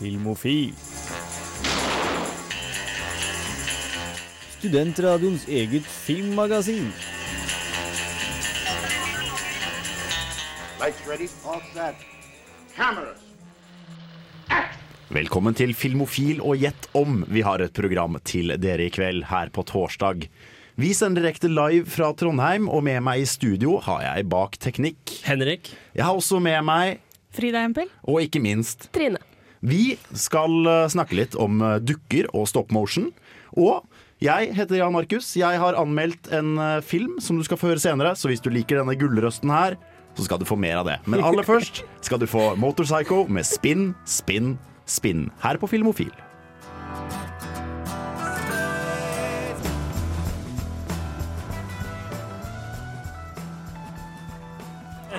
Filmofil. Studentradioens eget filmmagasin. Lights ready, all set. Cameras. Velkommen til Filmofil og gjett om. Vi har et program til dere i kveld her på torsdag. Vi sender direkte live fra Trondheim, og med meg i studio har jeg bak teknikk. Henrik. Jeg har også med meg, Frida Hempel. og ikke minst Trine. Vi skal eh, snakke litt om eh, dukker og stop motion. Og jeg heter Jan Markus. Jeg har anmeldt en eh, film som du skal få høre senere, så hvis du liker denne gullrøsten her, så skal du få mer av det. Men aller først skal du få Motorpsycho med Spinn, Spinn, Spinn her på Filmofil.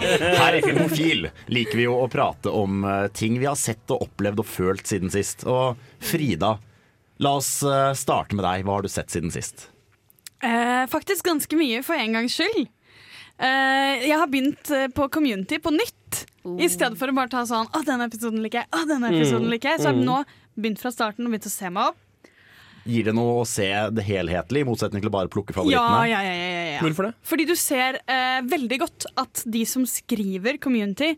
Her i Filmofil liker vi jo å prate om eh, ting vi har sett og opplevd og følt siden sist. Og Frida, la oss eh, starte med deg. Hva har du sett siden sist? Eh, faktisk ganske mye, for en gangs skyld. Eh, jeg har begynt eh, på Community på nytt. I stedet for å bare ta sånn 'Å, denne episoden liker jeg', å, denne episoden liker jeg. Så jeg har nå begynt fra starten og begynt å se meg opp. Gir det noe å se det helhetlig, i motsetning til å bare plukke Ja, favorittene? ja, ja, ja, ja, ja. Hvorfor det? Fordi du ser eh, veldig godt at de som skriver Community,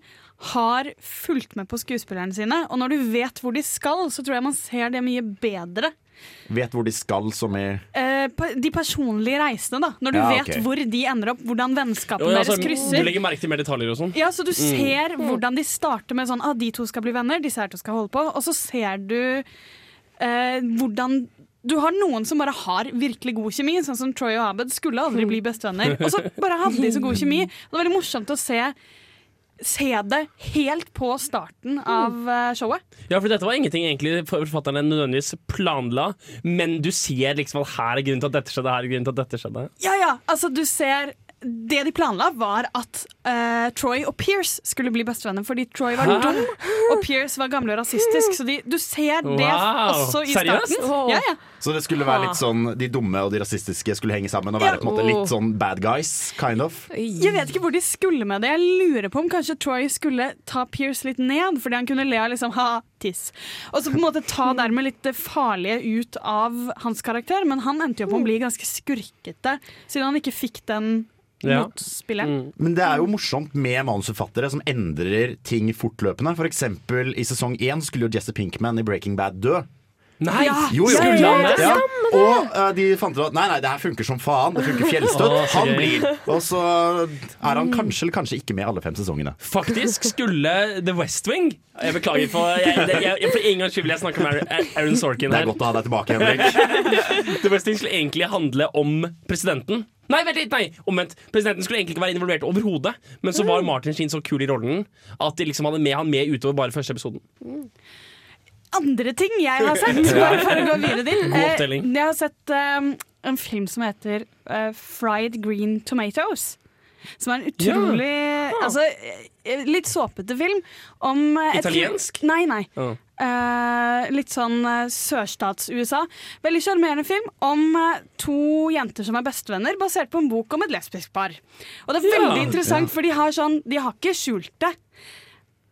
har fulgt med på skuespillerne sine. Og når du vet hvor de skal, så tror jeg man ser det mye bedre. Vet hvor de skal, som i Eh, de personlige reisene, da. Når du Ja, vet hvor de ender opp, hvordan vennskapet Ja, altså, deres du krysser. legger merke til mer detaljer og sånn? Ja, så du ser hvordan de starter med sånn ah, de to skal bli venner, disse her to skal holde på. Og så ser du eh, hvordan Du har noen som bare har virkelig god kjemi, sånn som Troy og Abed skulle aldri bli bestevenner. Og så bare hadde de så god kjemi. Det var veldig morsomt å se Se det helt på starten av eh, showet. Ja, for dette var ingenting egentlig forfatterne nødvendigvis planla, men du ser liksom at her er grunnen til at dette skjedde, her er grunnen til at dette skjedde. Ja, ja, altså du ser det de planla, var at uh, Troy og Pierce skulle bli bestevenner. Fordi Troy var Hæ? dum, og Pierce var gammel og rasistisk. Så de, du ser det Wow. også i Seriøst? starten. Ja, ja. Så det skulle være litt sånn de dumme og de rasistiske skulle henge sammen og være på en måte litt sånn bad guys, kind of? Jeg vet ikke hvor de skulle med det. Jeg lurer på om kanskje Troy skulle ta Pierce litt ned, fordi han kunne le av liksom ha tiss. Og så på en måte ta dermed litt det farlige ut av hans karakter. Men han endte jo på å bli ganske skurkete, siden han ikke fikk den Ja. motspillet. Mm. Men det er jo morsomt med manusforfattere som endrer ting fortløpende. For eksempel i sesong én skulle jo Jesse Pinkman i Breaking Bad dø. Nei! Ja. Jo, jo. Skulle han det? Ja. Og uh, de fant ut at nei, nei, det her funker som faen. Det funker fjellstøtt. Han blir. Og så er han kanskje eller kanskje ikke med alle fem sesongene. Faktisk skulle The West Wing Jeg beklager for jeg, jeg, jeg, For en gangs skyld vil jeg snakke om Aaron- Sorkin Sorkin Det er godt å ha deg tilbake, Henrik. The West Wing skulle egentlig handle om presidenten. Nei, vent litt, nei, omvendt. Presidenten skulle egentlig ikke være involvert overhodet. Men så var Martin Sheen så kul i rollen at de liksom hadde med han med utover bare første episoden. andre ting jeg har sett, bare for å gå videre til. God Eh, opptelling. Jeg har sett eh, en film som heter eh, Fried Green Tomatoes. Som er en utrolig Altså, eh, litt såpete film om eh, et- Italiensk? Nei, nei. Ja. Eh, litt sånn uh, sørstats-USA. Veldig sjarmerende film om uh, to jenter som er bestevenner, basert på en bok om et lesbisk par. Og det er Ja. veldig interessant, for de har sånn De har ikke skjult det.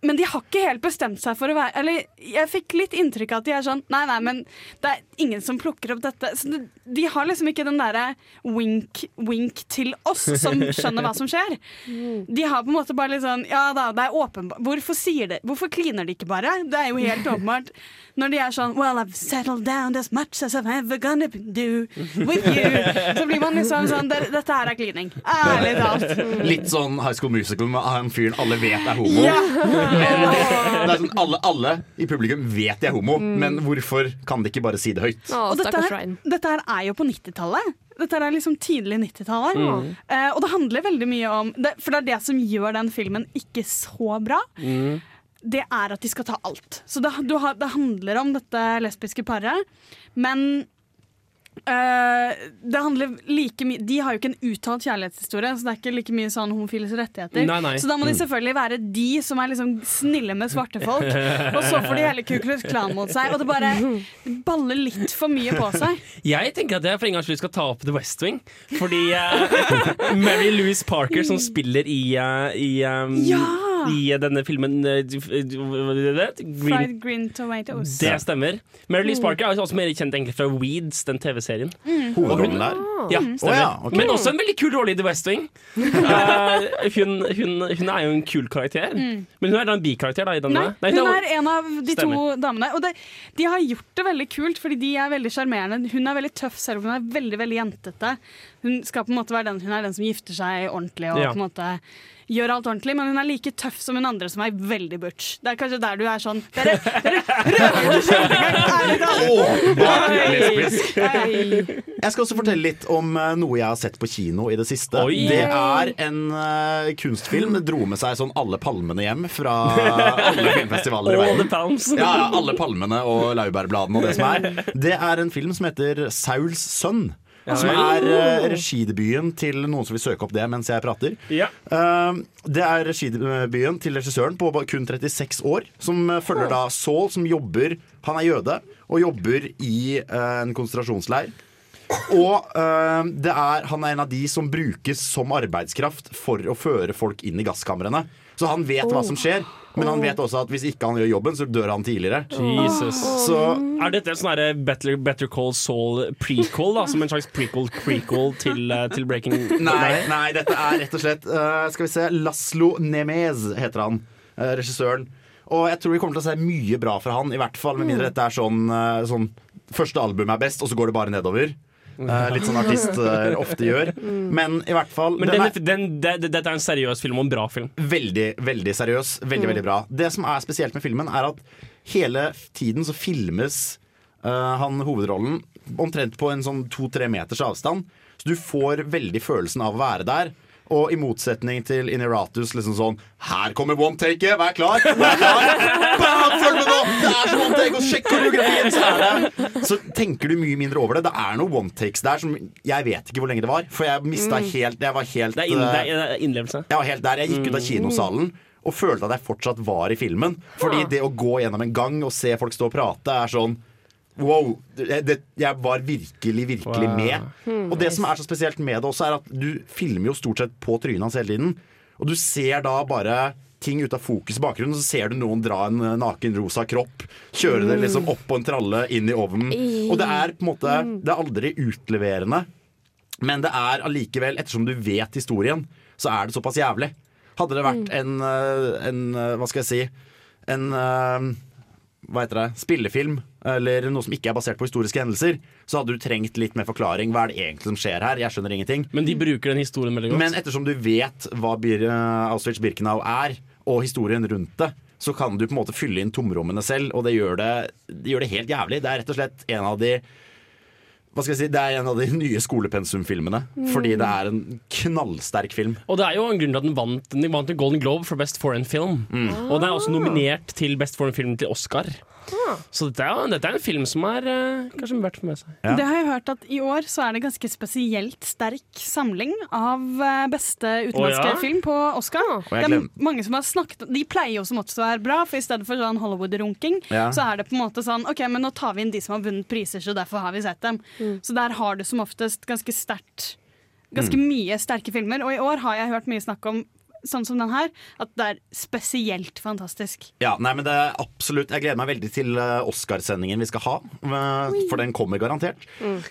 Men de har ikke helt bestemt seg for å være Eller jeg fikk litt inntrykk av at de er sånn Nei, nei, men det er ingen som plukker opp dette. Så de, har liksom ikke den derre wink, wink til oss som skjønner hva som skjer. De har på en måte bare litt sånn Ja da, det er åpenbart Hvorfor sier det Hvorfor kliner de ikke bare? Det er jo helt åpenbart. Når de er sånn Well, I've settled down as much as I've ever gonna do with you. Så blir man liksom sånn Dette her er klining. Ærlig talt. Litt sånn High School Musical med han fyren alle vet er homo. Ja. Men det er sånn, alle, alle i publikum vet de er homo, men hvorfor kan de ikke bare si det høyt? Oh, Og dette her, dette her er jo på 90-tallet. Dette er liksom tidlig 90-tallet. Uh, og det handler veldig mye om det, For det er det som gjør den filmen ikke så bra. Det er at de skal ta alt. Så det, du har, det handler om dette lesbiske paret, men eh, det handler like mye De har jo ikke en uttalt kjærlighetshistorie, så det er ikke like mye sånn homofiles rettigheter. Nei, nei. Så da må de selvfølgelig være de som er liksom snille med svarte folk, og så får de hele Ku Klux Klan mot seg, og det bare baller litt for mye på seg. Jeg tenker at jeg for en gangs skyld skal ta opp The West Wing. Fordi uh, Mary Louise Parker, som spiller i, uh, i um, Ja! I denne filmen eh, Fried green tomatoes. Det stemmer. Mary Lee Sparker er også mer kjent egentlig fra Weeds, den TV-serien. Hovedrollen der. Ja, Mm. stemmer. Oh, ja, okay. Men også en veldig kul rolle i The West Wing. Uh, hun, hun, hun er jo en kul karakter. Men hun er da en bikarakter da, i denne. Mm. Nei, Nei, hun er en av de Stemmer. to damene. Og det, de har gjort det veldig kult, fordi de er veldig sjarmerende. Hun er veldig tøff, selv om hun er veldig veldig jentete. Hun skal på en måte være den Hun er den som gifter seg ordentlig og Ja. på en måte gjør alt ordentlig, men hun er like tøff som hun andre som er veldig butch. Det er kanskje der du er sånn Dere, dere. Hei. Jeg skal også fortelle litt om eh, noe jeg har sett på kino i det siste. Oi. Det er en uh, kunstfilm. Det dro med seg sånn alle palmene hjem fra alle filmfestivaler i verden. Ja, ja, alle palmene og laurbærbladene og det som er. Det er en film som heter Sauls sønn. Som er uh, regidebuten til noen som vil søke opp det mens jeg prater. Ja. Uh, det er regidebuten til regissøren på kun 36 år, som følger følger da Saul, som jobber Han er jøde og jobber i uh, en konsentrasjonsleir. Og eh, det er, han er en av de som brukes som arbeidskraft for å føre folk inn i gasskamrene. Så han vet hva som skjer, men han vet også at hvis ikke han gjør jobben, så dør han tidligere. Jesus. Så Er dette en sånn Better, Better Call Saul prequel? da Som en slags prequel-prequel til, eh, til Breaking Nei, nei, dette er rett og slett uh, Skal vi se Laslo Nemez heter han, Uh, regissøren. Og jeg tror vi kommer til å se mye bra fra han, i hvert fall med mindre dette er sånn, uh, sånn Første album er best, og så går det bare nedover. Eh, litt sånn artister ofte gjør. Men i hvert fall Men den er den, det, det, dette er en seriøs film og en bra film. veldig, veldig seriøs. Veldig, veldig bra. Det som er spesielt med filmen, er at hele tiden så filmes uh, han hovedrollen omtrent på en sånn to-tre meters avstand. Så du får veldig følelsen av å være der. Og i motsetning til Ineratus liksom sånn Her kommer one take, vær klar! Vær klar! Bam, følg med nå! Det er så one take, og sjekk koreografien! Så, er det. så tenker du mye mindre over det. Det er noen one takes der som Jeg vet ikke hvor lenge det var, for jeg mista helt Jeg var helt Det er, inn, det eh, det er innlevelse. jeg var helt der. Jeg gikk ut av kinosalen og følte at jeg fortsatt var i filmen. Fordi det å gå gjennom en gang og se folk stå og prate, er sånn Wow! Det, det, jeg var virkelig, virkelig Wow. med. Og det som er så spesielt med det også, er at du filmer jo stort sett på trynet hans hele tiden. Og du ser da bare ting ut av fokus i bakgrunnen, så ser du noen dra en eh, naken rosa kropp. Kjøre det liksom opp på en tralle, inn i ovnen. Og det er på en måte Det er aldri utleverende. Men det er allikevel, ettersom du vet historien, så er det såpass jævlig. Hadde det vært en, eh, en eh, Hva skal jeg si En hva heter det, spillefilm, eller noe som ikke er basert på historiske hendelser, så hadde du trengt litt mer forklaring. Hva er det egentlig som skjer her? Jeg skjønner ingenting. Men de bruker den historien veldig godt. Men ettersom du vet hva Bir Auschwitz-Birkenau er, og historien rundt det, så kan du på en måte fylle inn tomrommene selv, og det gjør det, det gjør det helt jævlig. Det er rett og slett en av de hva skal jeg si, Det er en av de nye skolepensumfilmene. Fordi det er en knallsterk film. Og det er jo en grunn til at den vant Den vant Golden Globe for Best Foreign Film. Mm. Og den er også nominert til Best Foreign Film til Oscar. Så dette er, dette er en film som er uh, kanskje verdt å få med seg. Ja. Det har jeg hørt at i år så er det ganske spesielt sterk samling av eh, beste utenlandske oh, ja? film på Oscar. Oh, Det er mange som har snakket De pleier jo som også å være bra, for i stedet for sånn Hollywood-runking, Ja. så er det på en måte sånn OK, men nå tar vi inn de som har vunnet priser, så derfor har vi sett dem. Så der har du som oftest ganske sterkt Ganske Mm. mye sterke filmer. Og i år har jeg hørt mye snakk om sånn som den her, at det er spesielt fantastisk. Ja, nei, men det er absolutt Jeg gleder meg veldig til eh, Oscarsendingen vi skal ha. eh, For den kommer garantert.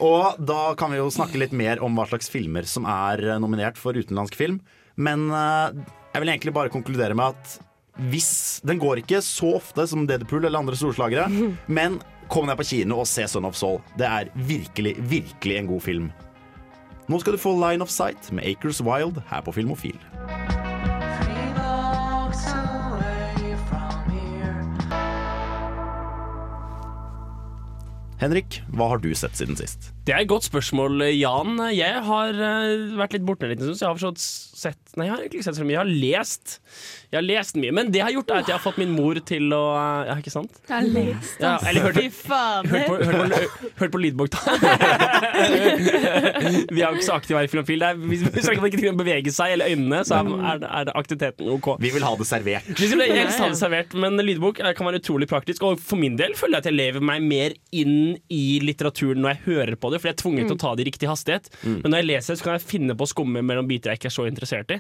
Og da kan vi jo snakke litt mer om hva slags filmer som er eh, nominert for utenlandsk film. Men jeg vil egentlig bare konkludere med at hvis Den går ikke så ofte som Deadpool eller andre storslagere, men kom deg på kino og se Son of Soul. Det er virkelig, virkelig en god film. Nå skal du få Line of Sight med Acres Wild her på Filmofil. Henrik, hva har du sett siden sist? Det er et godt spørsmål, Jan. Jeg har eh, vært litt borte en liten stund, jeg har forstått sett Nei, jeg har egentlig ikke sett så mye. Jeg har lest. Jeg har lest mye. Men det jeg har gjort, er at jeg har fått min mor til å Ja, ikke sant? Jeg har lest, Ja, eller hørt, hørt på, hørt på, hørt på lydbok, da. vi er jo ikke så aktive her i Filmfil. Hvis man ikke kan bevege seg eller øynene, så er, er, det- er aktiviteten OK. Vi vil ha det servert. Hvis vil helst ha det servert, men lydbok eh, kan være utrolig praktisk. Og for min del føler jeg at jeg lever meg mer inn i litteraturen når jeg hører på det, for jeg er tvunget til å ta det i riktig hastighet. Men når jeg leser, så kan jeg finne på å skumme mellom biter jeg ikke er så interessert interessert i.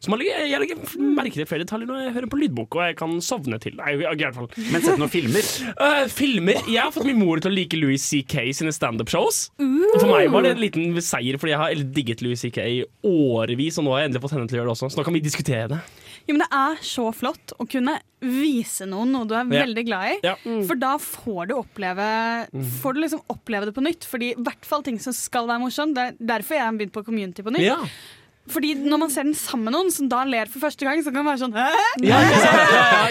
Så man legger, jeg legger merke til flere detaljer når jeg hører på lydbok, og jeg kan sovne til. Nei, i hvert fall. Men sett noen filmer. Uh, filmer. Jeg har fått min mor til å like Louis C.K. sine standup-shows. Mm. For meg var det en liten seier, fordi jeg har digget Louis C.K. i årevis, og nå har jeg endelig fått henne til å gjøre det også. Så nå kan vi diskutere det. Jo, men det er så flott å kunne vise noen noe du er Ja. veldig glad i. Ja. For da får du oppleve Får du liksom oppleve det på nytt. Fordi i hvert fall ting som skal være morsomt. Det er derfor jeg har begynt på Community på nytt. Ja. Fordi når man ser den sammen med noen som da ler for første gang, så kan det være sånn Hæ? Ja. Ja,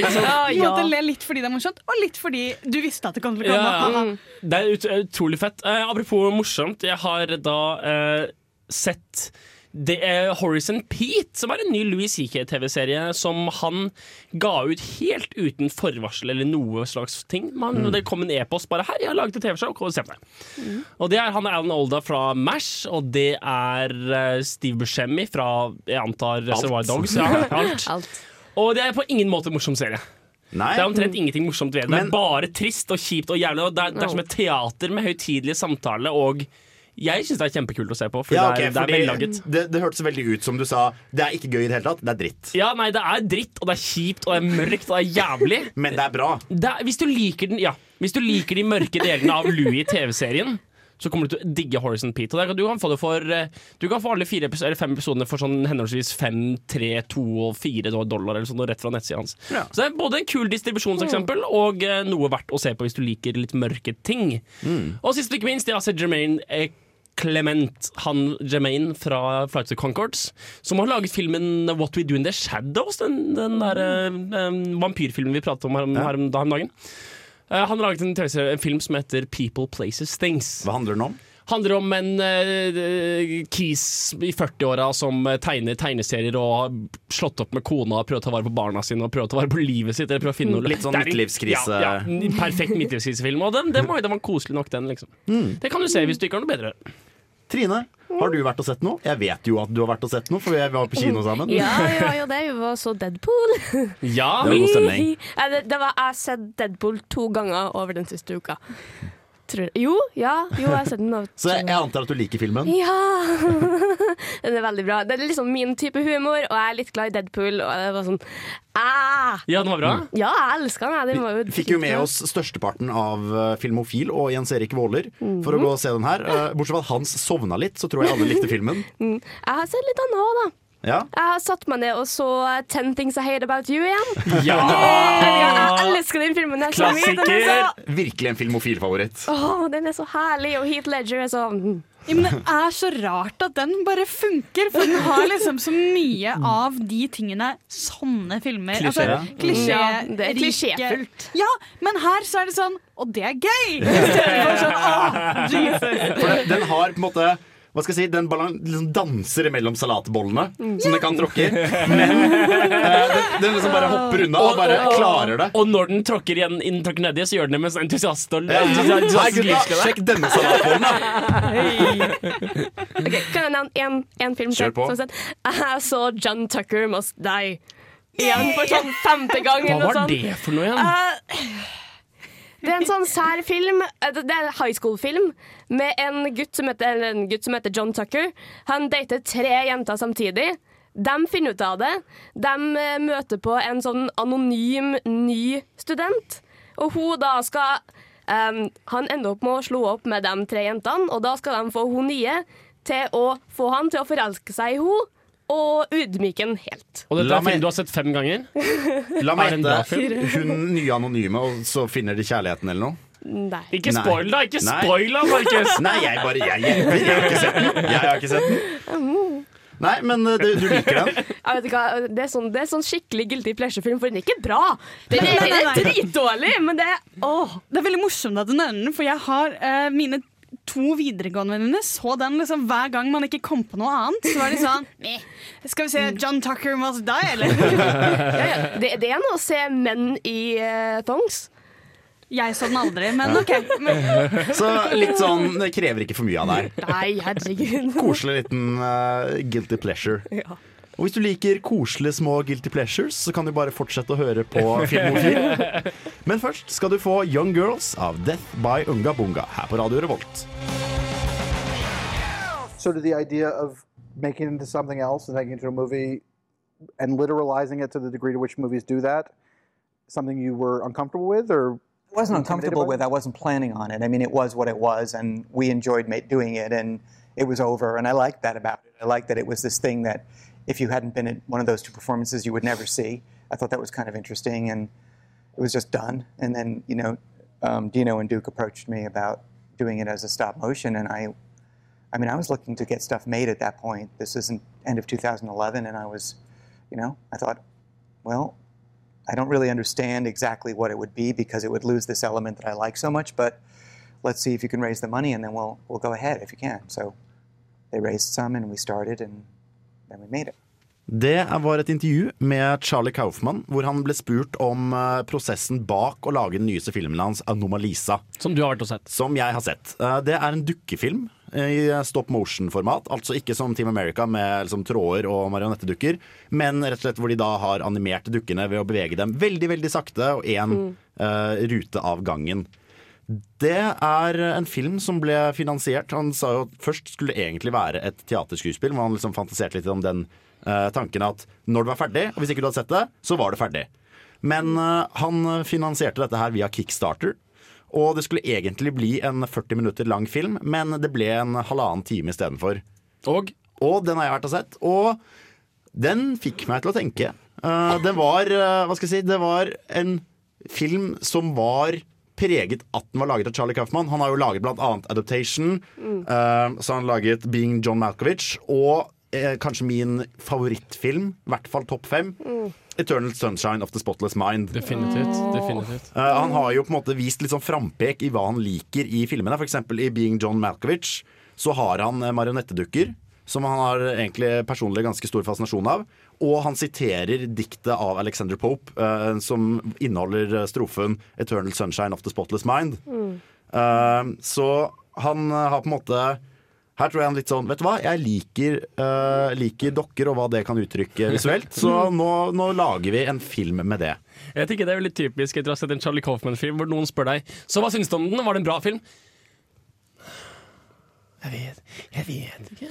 ja. Ja, Du måtte le litt fordi det er morsomt, og litt fordi du visste at det kom til å komme. Ja, ja. Det er ut utrolig fett. Eh, apropos morsomt, jeg har da eh, sett det er Horizon Pete, som er en ny Louis CK-TV-serie som han ga ut helt uten forvarsel eller noe slags ting. Man, Det kom en e-post bare 'Her, jeg har laget et TV-show, kom og se på det'. Og det er Han er Alan Olda fra MASH, og det er eh, Steve Buscemi fra jeg antar Reservoir Dogs. Ja, alt. Alt. Og det er på ingen måte en morsom serie. Nei. Det er omtrent ingenting morsomt ved det. Men- det er bare trist og kjipt og jævlig. Og det, er, det er som et teater med høytidelig samtale, og jeg syns det er kjempekult å se på, for Ja, det ok, er, det er vellaget. det, det hørtes veldig ut som du sa Det er ikke gøy i det hele tatt, det er dritt. Ja, nei, det er dritt, og det er kjipt, og det er mørkt, og det er jævlig. Men det er bra. Det er, hvis, du liker den, ja, hvis du liker de mørke delene av Louis i TV-serien, så kommer du til å digge Horizon Pete. Og du, kan få det for, eh, du kan få alle fire, eller fem episodene for sånn henholdsvis fem, tre, to og fire dollar eller sånn, rett fra nettsida hans. Ja. Så det er både en kul distribusjonseksempel og eh, noe verdt å se på hvis du liker litt mørke ting. Og sist, men ikke minst, jeg har sett Jermaine eh, Clement, han Jermaine fra Flight of Concords, som har laget filmen What We Do In The Shadows, den, den der eh, vampyrfilmen vi pratet om her, Ja. her da- om dagen. Uh, han har laget en, en film som heter People Places Things. Hva handler den om? Handler om en uh, kis i 40-åra som tegner tegneserier og har slått opp med kona og prøver å ta vare på barna sine og prøver å ta vare på livet sitt. Eller å finne noe Litt sånn midtlivskrise. Ja, ja, perfekt midtlivskrisefilm. Og den, den, var, den var koselig nok, den. liksom Det kan du se hvis du ikke har noe bedre. Trine, har du vært og sett noe? Jeg vet jo at du har vært og sett noe, for vi var på kino sammen. Ja, vi var jo det. Vi var så Deadpool. Ja, Det var god stemning. Ja, det, det var, jeg har sett Deadpool to ganger over den siste uka. Tror. Jo, ja, jo, jeg har sett den. Så jeg, jeg antar at du liker filmen? Ja! den er veldig bra. Det er liksom min type humor, og jeg er litt glad i Deadpool. Og det var sånn ah! ja, den var bra. Ja, jeg elsker den. Var jo Vi fikk jo med oss størsteparten av eh, Filmofil og Jens Erik Våler for å gå og se den her. Eh, Bortsett fra at Hans sovna litt, så tror jeg alle likte filmen. Jeg har sett litt annet òg, da. Ja, Jeg har satt meg ned og så Ten Things I Hate About You igjen. Ja! Jeg elsker den filmen. Jeg Klassiker! så. Den! Virkelig en filmofilfavoritt. Oh, Åh, den er så herlig, og Heat Ledger er så mm. Ja, men det er så rart at den bare funker, for den har liksom så mye av de tingene sånne filmer Klisjé. Altså, klisjé, Ja, det er klisjéfullt. Ja, men her så er det sånn Og det er gøy! Istedenfor sånn, åh, Jesus. For den, den har på en måte hva skal jeg si, Den balan liksom danser mellom salatbollene som den kan tråkke i. Men eh, den, den liksom bare hopper unna og bare klarer det. Og når den tråkker, igjen, inn, tråkker nedi, så gjør den det med sånn entusiast og Ja. sjekk denne salatbollen, da! okay, Kan jeg nevne én- film Kjør på. Sånn? Jeg så John Tucker Must Die igjen for sånn femte gang. Hva var det for noe igjen? Eh, det er en sånn sær film. eh, Det er en high school-film med en gutt, heter, en gutt som heter John Tucker. Han dater tre jenter samtidig. De finner ut av det. De eh, møter på en sånn anonym ny student, og hun da skal um, Han ender opp med å slå opp med de tre jentene, og da skal de få hun nye til å få han til å forelske seg i henne og ydmyke den helt. Og dette La er meg- film du har sett fem ganger? La meg gjette. Hun nye anonyme, og så finner de kjærligheten eller noe. Nei. Ikke spoil, da! Ikke spoil, da, Markus! Nei, jeg bare jeg hjelper. Jeg har ikke sett den. Jeg har ikke sett den. Nei, men eh, du, du liker den? Jeg vet ikke, det, er sånn, det er sånn skikkelig guilty pleasure-film, for den er ikke bra. Den er, den er dritdårlig, men det er åh. Det er veldig morsomt at du nevner den, for jeg har uh, mine to videregående venninner så den liksom hver gang man ikke kom på noe annet. Så var de sånn Skal vi se John Tucker Must Die, eller? Ja, ja. Det, det er noe å se menn i uh, thongs. Jeg så den aldri, men OK. Men, Så litt sånn Det krever ikke for mye av deg. Nei, herregud. Koselig liten uh, guilty pleasure. Ja. Og hvis du liker koselige små guilty pleasures, så kan du bare fortsette å høre på Filmofil. Men først skal du få Young Girls av Death by Unga Bunga her på Radio Revolt. So of the idea of making it into something else and making it into a movie and literalizing it to the degree to which movies do that something you were uncomfortable with or I wasn't uncomfortable with. it? I wasn't planning on it. I mean, it was what it was, and we enjoyed doing it, and it was over. And I liked that about it. I liked that it was this thing that, if you hadn't been in one of those two performances, you would never see. I thought that was kind of interesting, and it was just done. And then, you know, um, Dino and Duke approached me about doing it as a stop motion, and I, I mean, I was looking to get stuff made at that point. This isn't end of 2011, and I was, you know, I thought, well, I don't really understand exactly what it would be because it would lose this element that I like so much. But let's see if you can raise the money, and then we'll we'll go ahead if you can. So they raised some, and we started, and then we made it. Det var et intervju med Charlie Kaufman, hvor han ble spurt om eh, prosessen bak å lage den nyeste filmen hans, 'Anomalisa', Som du har vært og sett. som jeg har sett. Eh, Det er en dukkefilm eh, i stop motion-format, altså ikke som Team America med liksom, tråder og marionettedukker, men rett og slett hvor de da har animert dukkene ved å bevege dem veldig, veldig sakte og én rute av gangen. Det er en film som ble finansiert. Han sa jo at først skulle det egentlig være et teaterskuespill, men han liksom fantaserte litt om den eh, tanken at når det var ferdig, og hvis ikke du hadde sett det, så var det ferdig. Men eh, han finansierte dette her via Kickstarter. Og det skulle egentlig bli en 40 minutter lang film, men det ble en halvannen time istedenfor. Og Og den har jeg vært og sett, og den fikk meg til å tenke. Uh, det var, uh, hva skal jeg si, det var en film som var preget at den var laget av Charlie Kaufman. Han har jo laget annet Adaptation, uh, så har han laget Being John Malkovich, og uh, kanskje min favorittfilm, i hvert fall topp fem, Eternal Sunshine of the Spotless Mind. definitivt. definitivt. Uh, han har jo på en måte vist litt sånn frampek i hva han liker i filmene. Eksempel i Being John Malkovich så har han eh, marionettedukker. Som han har egentlig personlig ganske stor fascinasjon av. Og han siterer diktet av Alexander Pope, uh, som inneholder eh, strofen 'Eternal Sunshine of the Spotless Mind'. Eh, så han har på en måte her tror jeg han litt sånn Vet du hva, jeg liker, uh, liker dokker og hva det kan uttrykke visuelt. Så nå, nå lager vi en film med det. Jeg tenker Det er veldig typisk etter å ha sett en Charlie Kaufman-film hvor noen spør deg Så hva syns du om den. Var det en bra film? Jeg vet, jeg vet ikke.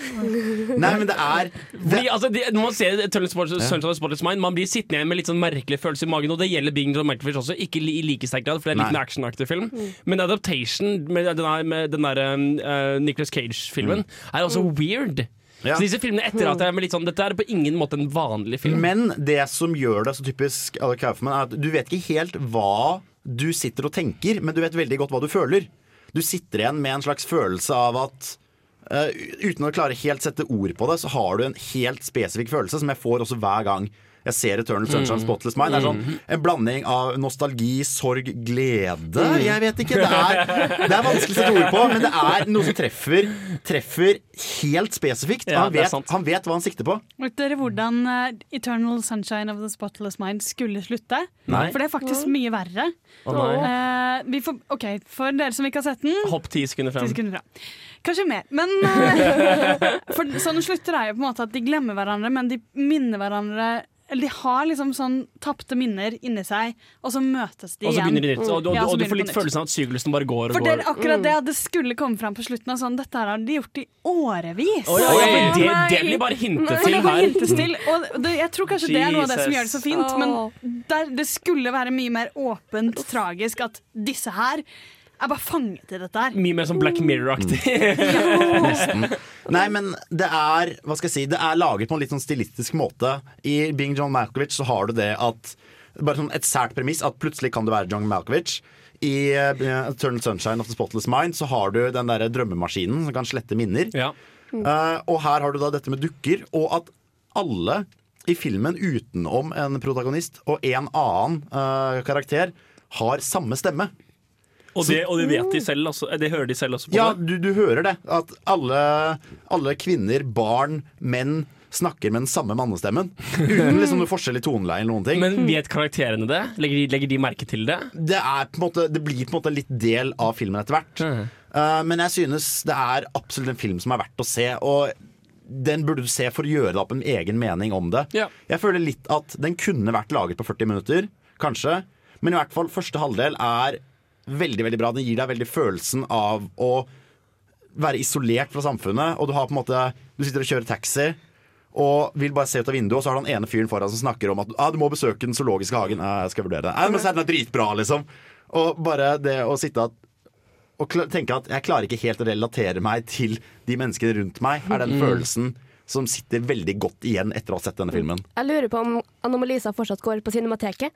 Nei, men det er Fordi, altså, de, når man ser Eternal Sports, Sunshine of the Spotless Mind, man blir sittende igjen med litt sånn merkelig følelse i magen. Og det gjelder Bing John Malkovich også, ikke li- i like sterk grad, for det er litt en actionaktig film. Men Adaptation med den, her, med den der uh, Nicholas Cage-filmen er også weird. Ja. Så disse filmene etter at jeg er med litt sånn Dette er på ingen måte en vanlig film. Men det som gjør det så typisk Alec Kaufman, er at du vet ikke helt hva du sitter og tenker, men du vet veldig godt hva du føler. Du sitter igjen med en slags følelse av at uh, uten å klare helt sette ord på det, så har du en helt spesifikk følelse som jeg får også hver gang jeg ser Eternal Sunshine Spotless Mind. Det er sånn en blanding av nostalgi, sorg, glede. Jeg vet ikke. Det er, det er vanskelig å sette ord på, men det er noe som treffer, treffer helt spesifikt. Ja, han, vet, han vet hva han sikter på. Vet dere hvordan eh, Eternal Sunshine of the Spotless Mind skulle slutte? Nei. For det er faktisk mye verre. Oh, vi får, ok, For dere som ikke har sett den Hopp ti sekunder frem. 10 sekunder fra. Kanskje mer. Men eh, For sånn slutter er jo på en måte at de glemmer hverandre, men de minner hverandre eller de har liksom sånn tapte minner inni seg, og så møtes de Og så igjen. begynner de nytt. Og, og, Ja, og, og du får litt følelsen av at syklusen bare går og For det er akkurat det at det skulle komme fram på slutten. Og sånn, Dette her har de gjort i årevis. Oh, ja, ja, det, det blir bare hintet til her. hintes til, og det, jeg tror kanskje det er noe av det som gjør det så fint. Men der, det skulle være mye mer åpent tragisk at disse her er bare fanget i dette her. Mye mer som Black Mirror-aktig. Nei, men det er hva skal jeg si, det er laget på en litt sånn stilistisk måte. I Being John Malkovich så har du det at Bare sånn et sært premiss at plutselig kan du være John Malkovich. I uh, Eternal Sunshine of the Spotless Mind så har du den der drømmemaskinen som kan slette minner. Ja. Uh, og her har du da dette med dukker, og at alle i filmen utenom en protagonist og en annen uh, karakter har samme stemme. Og, det, og det vet de selv også. Det hører de selv også på. Ja, du, du hører det. At alle, alle kvinner, barn, menn snakker med den samme mannestemmen. Uten liksom noe forskjell i toneleie eller noen ting. Men vet karakterene det? Legger de, legger de merke til det? det, måte, det blir på en måte litt del av filmen etter hvert. Eh, men jeg synes det er absolutt en film som er verdt å se. Og den burde du se for å gjøre deg opp en egen mening om det. Ja. Jeg føler litt at den kunne vært laget på 40 minutter, kanskje. Men i hvert fall første halvdel er veldig veldig bra. Den gir deg veldig følelsen av å være isolert fra samfunnet, og du har på en måte Du sitter og kjører taxi. Og vil bare se ut av vinduet, og så har du han ene fyren foran som snakker om at ah, du må besøke den zoologiske hagen. Ja, jeg skal vurdere det. Nei, men så er den dritbra, liksom. Og bare det å sitte at og tenke at jeg klarer ikke helt å relatere meg til de menneskene rundt meg, er den følelsen som sitter veldig godt igjen etter å ha sett denne filmen. Jeg lurer på om Anomalisa fortsatt går på Cinemateket.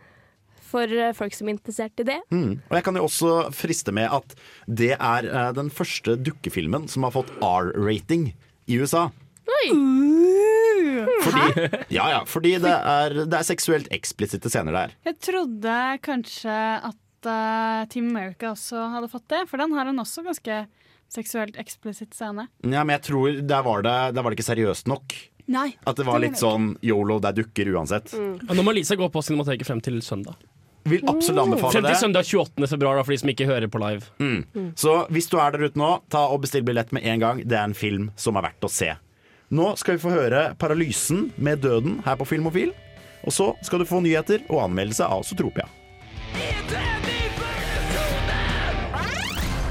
For eh, folk som er interessert i det. Mm. Og jeg kan jo også friste med at det er eh, den første dukkefilmen som har fått R-rating i USA. Oi! Fordi, ja, ja, fordi det er, det er seksuelt eksplisitte scener der. Jeg trodde kanskje at uh, Team America også hadde fått det, for den har en også ganske seksuelt eksplisitt scene. Ja, men jeg tror der var det, der var det ikke seriøst nok. Nei. At det var litt sånn yolo, det er dukker uansett. Nå må Lisa gå på Cinemateket frem til søndag. Vil absolutt anbefale Frem til det. søndag 28. februar, da, for de som ikke hører på live. Så hvis du er der ute nå, ta og bestill billett med en gang. Det er en film som er verdt å se. Nå skal vi få høre Paralysen med døden her på Filmofil. Og så skal du få nyheter og anmeldelse av Zootropia.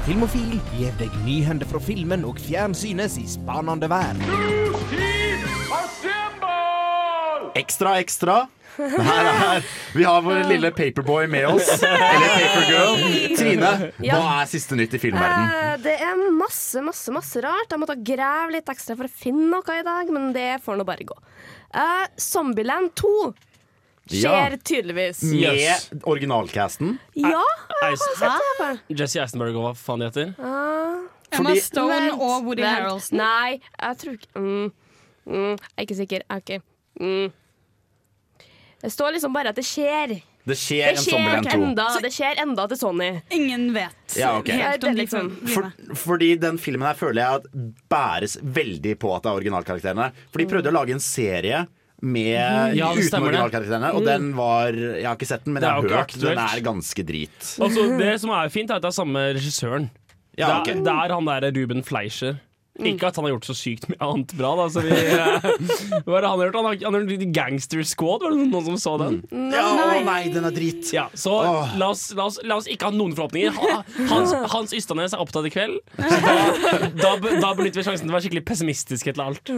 Filmofil gir deg nyhender fra filmen og fjernsynets i spanende vær. Ekstra, ekstra. Her vi har vår lille paperboy med oss. Eller papergirl. Trine, Ja. hva er siste nytt i filmverdenen? Det er masse, masse masse rart. Jeg måtte grave litt ekstra for å finne noe i dag, men det får nå bare gå. Uh, Zombieland 2 skjer Ja. tydeligvis. Yes. Med originalcasten. Ja, på. Jesse Eisenberg og hva faen de heter. Uh, Emma Stone vent, og Woody Harroldson. Harrelson. Nei, jeg tror ikke mm, mm, Jeg er ikke sikker. Okay. mm. Det står liksom bare at det skjer. Det skjer Det skjer Zombieland 2. enda, det skjer enda til Sony. Ingen vet Ja, okay. helt om de liksom- For, fordi den filmen her føler jeg at bæres veldig på at det er originalkarakterene. For de prøvde å lage en serie med Ja, uten originalkarakterene, og den var Jeg har ikke sett den, men jeg har hørt den er ganske drit. Altså, det som er fint, er at det er samme regissøren. Ja, det, er, det er han der Ruben Fleischer. Ikke at han har gjort så sykt mye annet bra. Da, så vi, eh, hva er det han har gjort? Han har, han har gjort Gangster Squad, var det noen som så den? Ja, å nei, den er drit. Ja, så Åh. la oss, la, oss, la oss ikke ha noen forhåpninger. Hans, Hans Ystanes er opptatt i kveld. Så da, da, da benytter vi sjansen til å være skikkelig pessimistiske til alt.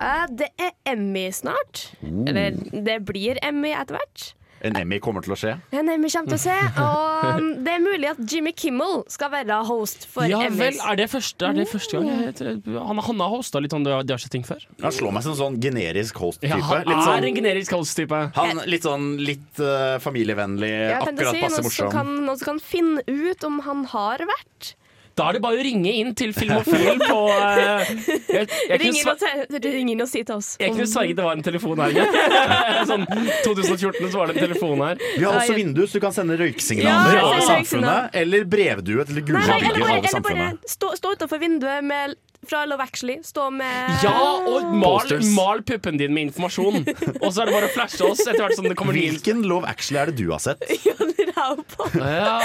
Uh, det er Emmy snart. Eller det blir Emmy etter hvert. En Emmy kommer til å skje. En Emmy kommer til å se. Og um, det er mulig at Jimmy Kimmel skal være host for Ja vel, er det første, er det første gang? Han, han har hosta litt sånn, de har sett ting før. Han slår meg som en sånn generisk host-type. Ja, han litt, er sånn, en generisk host-type. han, litt sånn litt uh, familievennlig, ja, akkurat si passe morsom. kan, noen som kan finne ut om han har vært. Da er det bare å ringe inn til Filmofil på uh, jeg, jeg, Ring inn, og ring inn og si til oss. jeg kunne sverget sverge det var en telefon her. Ja. sånn 2014 så var det en telefon her. Vi har også Ja, vindu, så du kan sende røyksignaler Ja, over samfunnet. Eller brevdue til det gule bygget over over eller bare samfunnet. stå, stå utenfor vinduet med, fra Love Actually. Stå med Ja, og mal, mal puppen din med informasjon. Og så er det bare å flashe oss etter hvert som det kommer nye Hvilken Love Actually er det du har sett? Rau på. Ja.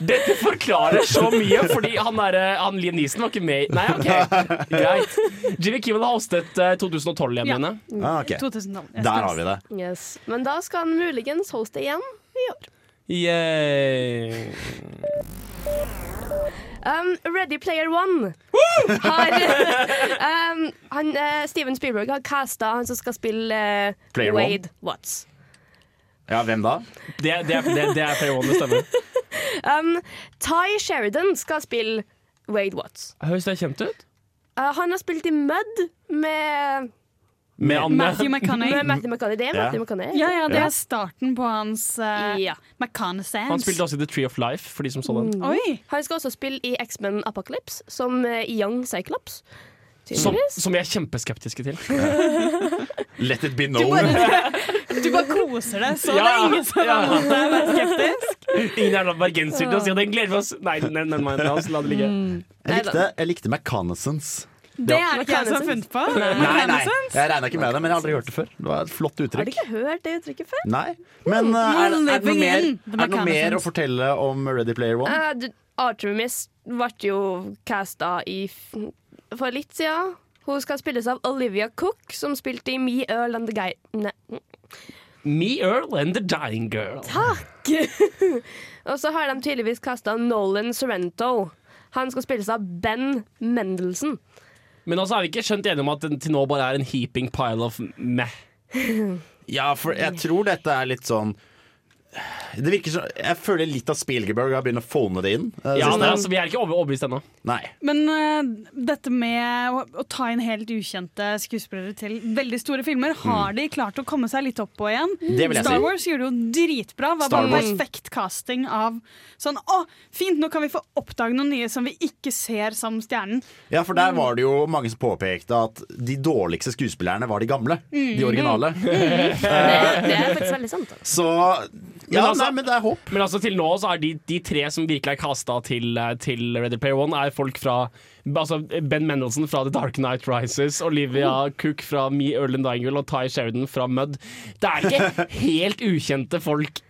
Dette forklarer så mye, fordi han, er, han Liam Neeson var ikke med i Nei, OK, greit. Jimmy Kimmel har hostet eh, 2012 igjen Ja. mine. Ah, ok. 2012. Jeg Der har vi det. Yes. Men da skal han muligens hoste igjen i år. Yay. Um, Ready Player One har um, han, uh, Steven Spielberg har casta han som skal spille uh, Wade One? Watts. Ja, hvem da? Det, det, det, det er Player One, det stemmer. Um, Ty Sheridan skal spille Wade Watts. Høres det kjent ut? Uh, han har spilt i Mud med, Med Anne. Matthew McConaughey. med Matthew McConaughey. Det er Ja. Matthew McConaughey. Ja, ja, det er starten på hans uh, Ja. McConaissance. Han spilte også i The Tree of Life, for de som så den. Oi! Han skal også spille i X-Men Apocalypse som eh, Young Cyclops. Som, som vi er kjempeskeptiske til. Let it be Du known. bare, du bare koser deg, så det er ingen som ja. er skeptisk. Ingen er bergenser til å si at den gleder vi oss Nei, nevn meg la oss la det ligge. Jeg likte, jeg likte. Det er det ikke jeg som har funnet på. Nei, nei, jeg regna ikke med det, men jeg har aldri hørt det før. Det var et flott uttrykk. Har du ikke hørt det uttrykket før? Nei, Men uh, er, det- er, det noe mer, er det noe mer å fortelle om Ready Player One? Uh, du- Artemis ble jo casta i for litt siden. Hun skal spilles av Olivia Cook, som spilte i Me, Earl and the Guy... Ne. Me, Earl and The Dying Girl. Takk! og så har de tydeligvis kasta Nolan Sorrento. Han skal spilles av Ben Mendelsohn. Men altså er vi ikke skjønt enige om at den til nå bare er en heaping pile of meh. Ja, for jeg tror dette er litt sånn Det virker som Jeg føler litt at Spielberg har begynt å phone det inn. Uh, Ja, nei, altså, vi er ikke overbevist ennå. Men uh, dette med å, å ta inn helt ukjente skuespillere til veldig store filmer, har de klart å komme seg litt opp på igjen? Mm. Det vil jeg Star si. Wars gjorde det jo dritbra. Var Star bare perfekt casting av sånn Å, fint, nå kan vi få oppdage noen nye som vi ikke ser som stjernen. Ja, for der var det jo mange som påpekte at de dårligste skuespillerne var de gamle. De originale. Det, det er faktisk veldig sant. Så Ja, altså- nei, men det er håp. Men altså til nå så er de, de tre som virkelig er kasta til, eh, til Ready Player One, er folk fra altså Ben Mendelsohn fra The Dark Night Rises, Olivia Cook fra Me, Earl and Dying og Ty Sheridan fra Mud. Det er ikke helt ukjente folk,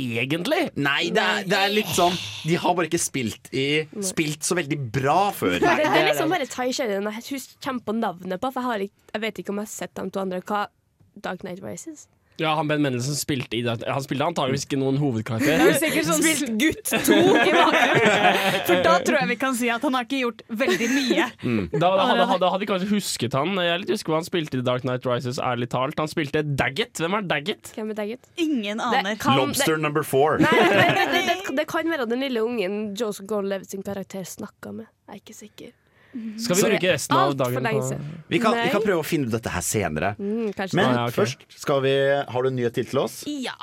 egentlig. Nei, det er, det er litt sånn De har bare ikke spilt, i, spilt så veldig bra før. Det, det er liksom bare Ty Sheridan jeg husker kjempe navnet på, for jeg, har ikke, jeg vet ikke om jeg har sett de to andre. Hva Dark Night Rises? Ja, han Ben Mendelsen spilte i det. Han spilte antageligvis ikke noen Det hovedkarakter. er sikkert sånn Spilt gutt to i bakgrunnen. For da tror jeg vi kan si at han har ikke gjort veldig mye. Da, da, hadde, da hadde vi kanskje husket han. Jeg er litt husker hva han spilte i The Dark Night Rises, ærlig talt. Han spilte Daggett. Hvem er Daggett? Hvem er Daggett? Ingen Det aner. kan- Lobster det- number four. Nei, det, det, det, det, det kan være den lille ungen Joseph Gordon-Levitt sin karakter snakka med. Jeg er ikke sikker. Skal vi bruke resten av dagen på. Vi kan, vi kan prøve å finne ut dette her senere. Mm, Men ja, okay. først skal vi Har du en nyhet til til oss? Ja.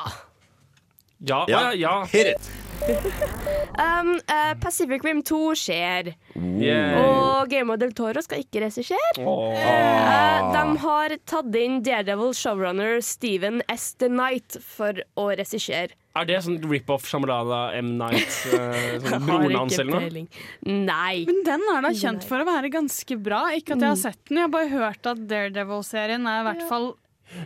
Ja, ja. ja. Hit it! Um, uh, Pacific Rim 2 skjer, Yay. og Guillermo del Toro skal ikke regissere. Oh. Uh, de har tatt inn Daredevil showrunner Steven S. The Night for å regissere. Er det sånn rip-off Shamalala M. Night? eh, sånn broren hans eller noe? Nei. Men den er da kjent for å være ganske bra. Ikke at jeg har sett den, jeg har bare hørt at Daredevil-serien er i hvert fall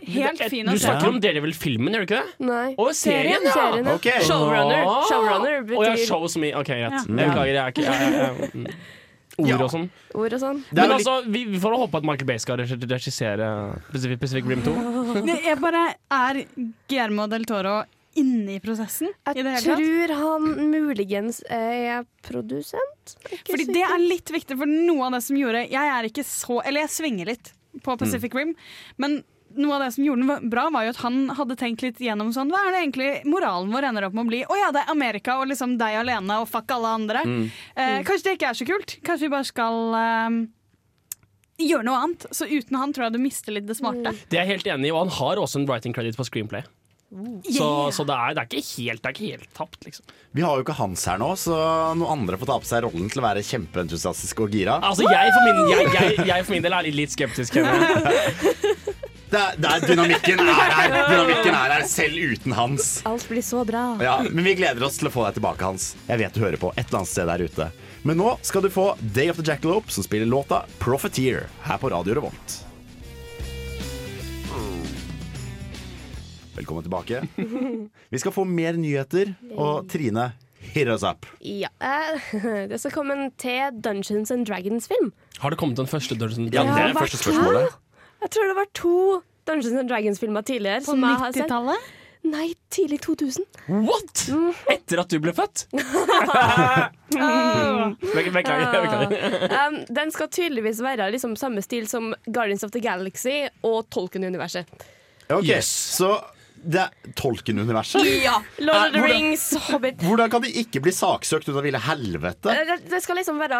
helt fin å Du snakker om Daredevil-filmen, gjør du ikke det? Nei. Og serien, ja! Serien, ja. Okay. Showrunner. Showrunner Showrunner Å ja, betyr som i OK, greit. Ja. Jeg beklager, jeg er ikke jeg, jeg, jeg, mm. Ord og sånn. ord og sånn. Er Men altså, vi, vi får håpe at Michael Bay skal regissere Pacific, Pacific Rim 2. Jeg bare Er Guillermo del Toro inne i prosessen i det Jeg tatt? tror han muligens er produsent. Ikke Fordi sikker. det er litt viktig, for noe av det som gjorde Jeg er ikke så Eller jeg svinger litt på Pacific Rim, men noe av det som gjorde den bra, var jo at han hadde tenkt litt gjennom sånn Hva er det egentlig moralen vår ender opp med å bli? Å ja, det er Amerika og liksom deg alene og fuck alle andre. Eh, kanskje det ikke er så kult? Kanskje vi bare skal eh, gjøre noe annet? Så uten han tror jeg du mister litt det smarte. Det er jeg helt enig i, og han har også en writing credit på screenplay. Så, Yeah. så det, er, det, er ikke helt, det er ikke helt tapt, liksom. Vi har jo ikke Hans her nå, så noen andre får ta på seg rollen til å være kjempeentusiastiske og gira. Altså, jeg for min, jeg, jeg, jeg for min del er litt skeptisk. Det er, det er dynamikken er her! Dynamikken er her selv uten Hans. Alt blir så bra. Ja, men vi gleder oss til å få deg tilbake, Hans. Jeg vet du hører på et eller annet sted der ute. Men nå skal du få Day of the Jackalope, som spiller låta Profiteer her på Radio Revolt. Velkommen tilbake. Vi skal få mer nyheter, og Trine, hit us up. Ja. eh, det skal komme en til Dungeons and Dragons-film. Har det kommet den første Dungeons Ja, Dragons? det er det første spørsmålet. Jeg tror det var to Dungeons and Dragons-filmer tidligere. På som jeg har sett. 90-tallet? Nei, tidlig 2000. What?! Etter at du ble født? Bek- Beklager. beklager. Um, den skal tydeligvis være liksom samme stil som Guardians of the Galaxy og Tolkien-universet. Ok, Yes. Så det er Tolkien-universet? Ja! Lord of the hvordan- Rings, Hobbit Hvordan kan de ikke bli saksøkt ut av ville helvete? det, det skal liksom være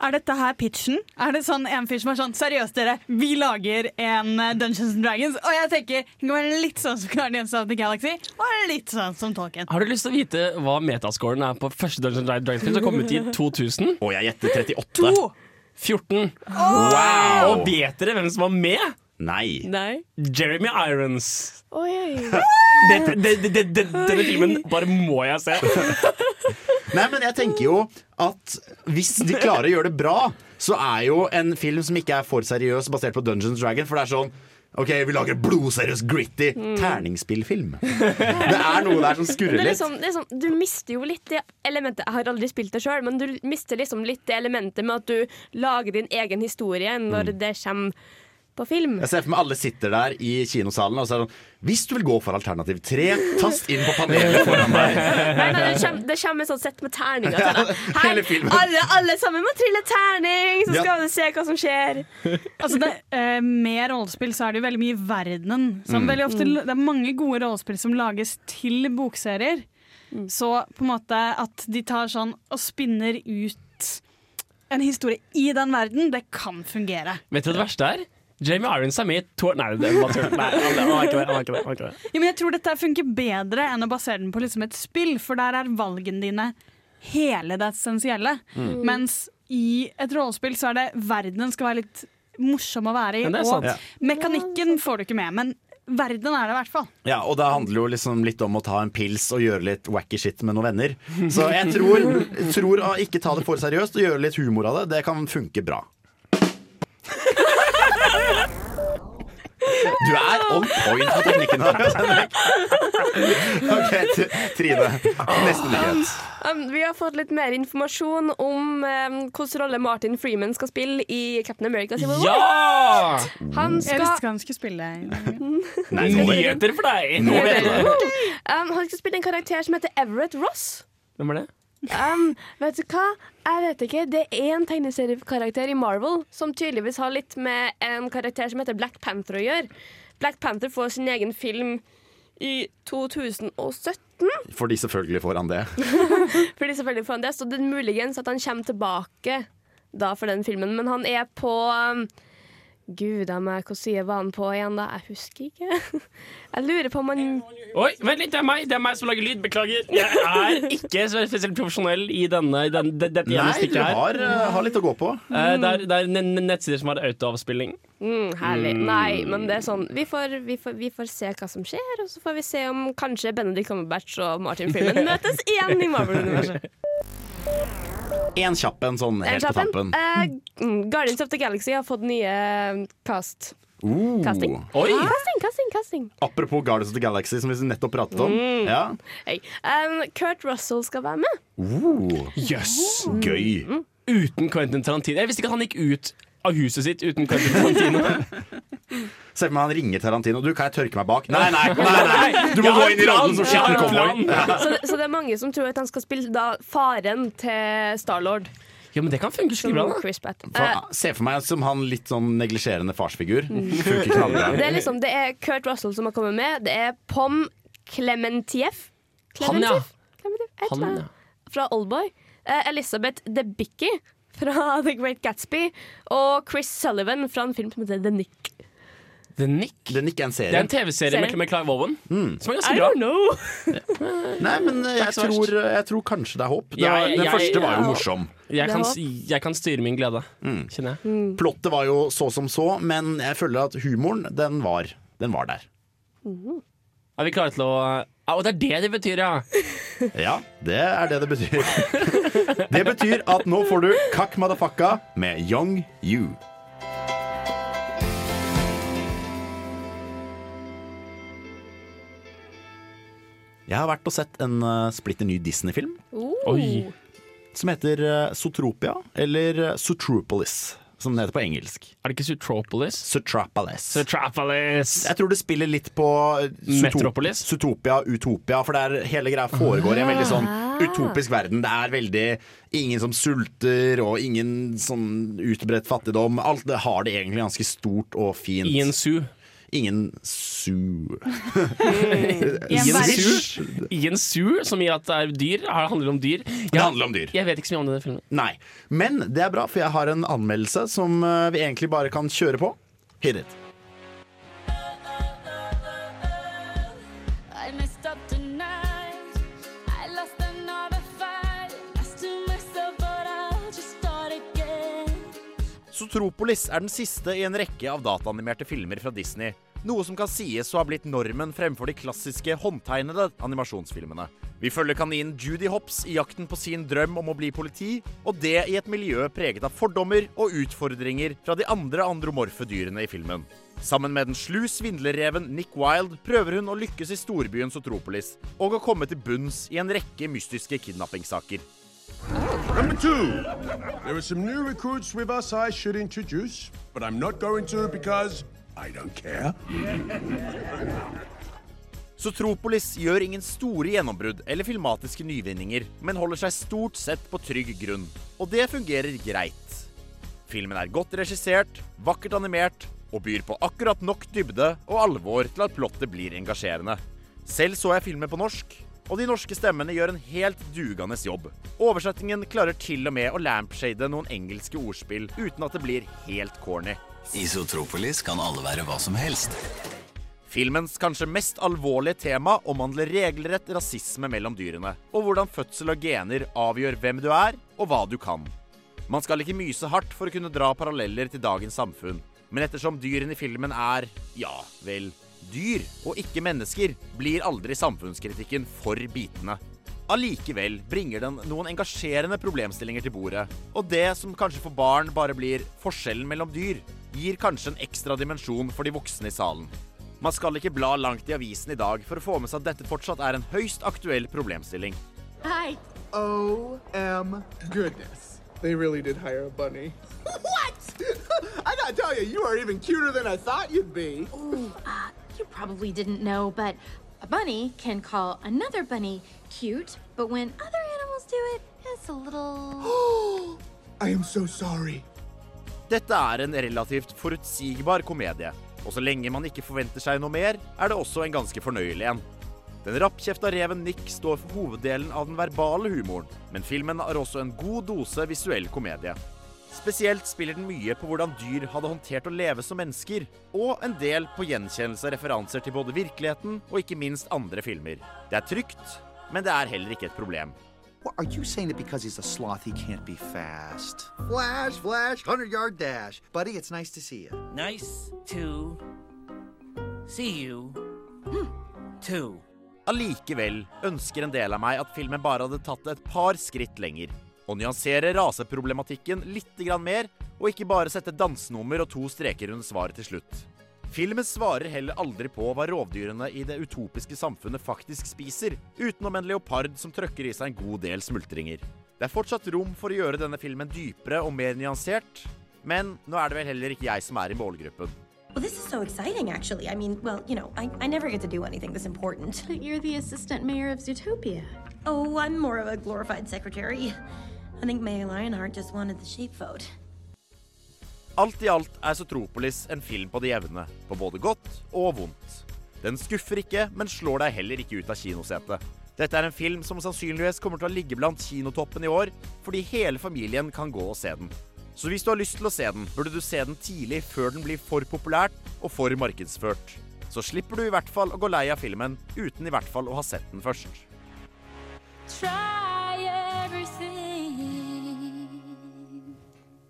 Er dette her pitchen? Er det sånn en fyr som er sånn Seriøst, dere, vi lager en eh, Dungeons and Dragons. Og jeg tenker det kan være litt sånn som Guardians of the Galaxy, og litt sånn som Tolkien. Har du lyst til å vite hva metascoren er på første Dungeons Dragons-film som kom ut i 2000? Og jeg gjetter 38. To! 14. Wow! Og vet dere hvem som var med? Nei. Nei. Jeremy Irons. Oi, oi. Det, det, det, det, det, denne filmen bare må jeg se. Nei, men jeg tenker jo at hvis de klarer å gjøre det bra, så er jo en film som ikke er for seriøs, basert på Dungeons Dragon, for det er sånn OK, vi lager blodseriøs, gritty terningspillfilm. Det er noe der som skurrer er litt. liksom, sånn, du mister jo litt det elementet Jeg har aldri spilt det sjøl, men du mister liksom litt det elementet med at du lager din egen historie når det kommer på film. Jeg ser for meg alle sitter der i kinosalen og så er det sånn Hvis du vil gå for alternativ tre, tast inn på panelet foran deg. Nei, nei, det kommer, det kommer et sett med terninger til deg. Her, Hele filmen. alle, alle sammen må trille terning, så Ja. skal du se hva som skjer. Altså det, eh, med rollespill så er det jo veldig mye i verdenen. Som Mm. ofte, det er mange gode rollespill som lages til bokserier. Så på en måte at de tar sånn og spinner ut en historie i den verden, det kan fungere. Vet du hva det verste er? Jamie Irons er med i to Nei, det var tull. Nei, han var ikke det. Han var ikke det, han var ikke det. Ja, men jeg tror dette funker bedre enn å basere den på liksom et spill, for der er valgene dine hele det essensielle. Mm. Mens i et rollespill så er det verdenen skal være litt morsom å være i, og. Ja. mekanikken får du ikke med, men verden er det i hvert fall. Ja, og det handler jo liksom litt om å ta en pils og gjøre litt wacky shit med noen venner. Så jeg tror, tror å ikke ta det for seriøst og gjøre litt humor av det, det kan funke bra. Du er on point på teknikken. her, OK, Trine. Neste nyhet. Um, vi har fått litt mer informasjon om um, hvilken rolle Martin Freeman skal spille i Captain America Civil War. Ja! Han Jeg visste ikke han skulle spille. Nei. Nyheter for deg! Nå vet du det. um, han skal spille en karakter som heter Everett Ross. Hvem er det? Um, vet du hva? Jeg vet ikke. Det er en tegneseriekarakter i Marvel som tydeligvis har litt med en karakter som heter Black Panther å gjøre. Black Panther får sin egen film i 2017. Fordi selvfølgelig får han det. Fordi selvfølgelig får han det, så det er muligens at han kommer tilbake da for den filmen. Men han er på um, Gud a meg, hva sier var han på igjen da? Jeg husker ikke. Jeg lurer på om han Oi, vent litt, det er meg Det er meg som lager lyd. Beklager. Jeg er ikke så spesielt profesjonell i denne, i den, dette Nei, du her. har, eh, har litt å gå på. Eh, det, er, det er nettsider som har autoavspilling. mm, Herlig. Nei, men det er sånn vi får, vi, får, vi får se hva som skjer, og så får vi se om kanskje Benedict Cumberbatch og Martin Freeman møtes igjen i Marvel-universet. En kjapp en sånn helt på tampen. Eh, mm, Guardians of the Galaxy har fått nye eh, cast. Uh, casting. Oi! Casting, casting, casting. apropos Guardians of the Galaxy, som vi nettopp pratet om. Ja. Hey. Um, Kurt Russell skal være med. Uh, Jøss! gøy. Uten Quentin Tarantino. Jeg visste ikke at han gikk ut av huset sitt uten Quentin Tarantino. Se for meg han ringer Tarantino. Du, kan jeg tørke meg bak? Nei, nei, nei, nei. Du må gå inn i rollen som skitten cowboy. Så, det- så det er mange som tror at han skal spille da faren til Starlord. Ja, men det kan funke skikkelig bra. Chris Pratt. Eh, For, se for meg som han litt sånn neglisjerende farsfigur. Mm. det er liksom Det er Kurt Russell som har kommet med. Det er Pom Clementieff. Han, ja. Han, ja. Fra Oldboy. Eh, Elisabeth Debicki fra The Great Gatsby. Og Chris Sullivan fra en film som heter The Nick. The Nick. The Nick er en Det er en TV-serie med, med Clive Owen som er ganske I bra. don't know. Nei, men eh, jeg tror, jeg tror kanskje det er håp. Det var, Jeg- den jeg- første var jo morsom. Jeg kan, jeg kan styre min glede, kjenner jeg. Plottet var jo så som så, men jeg føler at humoren, den var, den var der. Er vi klare til å ja, Og det er det det betyr, ja. Ja, det er det det betyr. Det betyr at nå får du Kakk Madafakka med Young You. Jeg har vært og sett en uh, splitter ny Disney-film Oi. som heter uh, Zootropia, eller Sotropolis. Zootropolis, som den heter på engelsk. Er det ikke Zootropolis? Zootropolis. Zootropolis. Jeg tror det spiller litt på uh, Metropolis? Zootopia, Utopia, for det er, hele greia foregår i en veldig sånn utopisk verden. Det er veldig ingen som sulter, og ingen sånn utbredt fattigdom. Alt det har det egentlig ganske stort og fint. I en zoo. Ingen su... ingen su? Ingen su... I en zoo, som i at det er dyr. Det handler det om dyr. Det handler om dyr. Jeg vet ikke så mye om denne filmen. Nei. Men det er bra, for jeg har en anmeldelse som uh, vi egentlig bare kan kjøre på. Hit it. Zootropolis er den siste i en rekke av dataanimerte filmer fra Disney. Noe som kan sies å ha blitt normen fremfor de klassiske håndtegnede animasjonsfilmene. Vi følger kaninen Judy Hopps i jakten på sin drøm om å bli politi, og det i et miljø preget av fordommer og utfordringer fra de andre andromorfe dyrene i filmen. Sammen med den slu svindlerreven Nick Wilde prøver hun å lykkes i storbyen Zootropolis og å komme til bunns i en rekke mystiske kidnappingssaker. Number two, there are some new recruits with us I should introduce, but I'm not going to because I don't care. Sotropolis gjør ingen store gjennombrudd eller filmatiske nyvinninger, men holder seg stort sett på trygg grunn. Og det fungerer greit. Filmen er godt regissert, vakkert animert og byr på akkurat nok dybde og alvor til at plottet blir engasjerende. Selv så jeg filmen på norsk, og de norske stemmene gjør en helt dugende jobb. Oversettingen klarer til og med å lampshade noen engelske ordspill uten at det blir helt corny. Isotropolis kan alle være hva som helst. Filmens kanskje mest alvorlige tema omhandler regelrett rasisme mellom dyrene, og hvordan fødsel og gener avgjør hvem du er, og hva du kan. Man skal ikke myse hardt for å kunne dra paralleller til dagens samfunn, men ettersom dyrene i filmen er, ja vel, dyr og ikke mennesker, blir aldri samfunnskritikken for bitende. Allikevel bringer den noen engasjerende problemstillinger til bordet, og det som kanskje for barn bare blir forskjellen mellom dyr, gir kanskje en ekstra dimensjon for de voksne i salen. Man skal ikke bla langt i avisen i dag for å få med seg at dette fortsatt er en høyst aktuell problemstilling. Hei! OM goodness. They really did hire a bunny. what? I gotta tell you, you are even cuter than I thought you'd be. Ooh, you probably didn't know, but a bunny can call another bunny cute, but when other animals do it, it's a little. I am so sorry. Dette er en relativt forutsigbar komedie, og så lenge man ikke forventer seg noe mer, er det også en ganske fornøyelig en. Den rappkjefta reven Nick står for hoveddelen av den verbale humoren, men filmen har også en god dose visuell komedie. Spesielt spiller den mye på hvordan dyr hadde håndtert å leve som mennesker, og en del på gjenkjennelse av referanser til både virkeligheten og ikke minst andre filmer. Det er trygt, men det er heller ikke et problem. What, are you saying that because he's a sloth he can't be fast? Flash, flash, 100 yard dash. Buddy, it's nice to see you. Nice to see you too. Allikevel ønsker en del av meg at filmen bare hadde tatt det et par skritt lenger. Og nyansere raseproblematikken litt mer, og ikke bare sette dansenummer og to streker under svaret til slutt. Filmen svarer heller aldri på hva rovdyrene i det utopiske samfunnet faktisk spiser, utenom en leopard som trøkker i seg en god del smultringer. Det er fortsatt rom for å gjøre denne filmen dypere og mer nyansert, men nå er det vel heller ikke jeg som er i målgruppen. Well, this is so exciting, actually. I mean, well, you know, I, I never get to do anything this important. But you're the assistant mayor of Zootopia. Oh, I'm more of a glorified secretary. I think Mayor Lionheart just wanted the sheep vote. Alt i alt er Sotropolis en film på det jevne, på både godt og vondt. Den skuffer ikke, men slår deg heller ikke ut av kinosetet. Dette er en film som sannsynligvis kommer til å ligge blant kinotoppen i år, fordi hele familien kan gå og se den. Så hvis du har lyst til å se den, burde du se den tidlig før den blir for populært og for markedsført. Så slipper du i hvert fall å gå lei av filmen uten i hvert fall å ha sett den først. Try everything.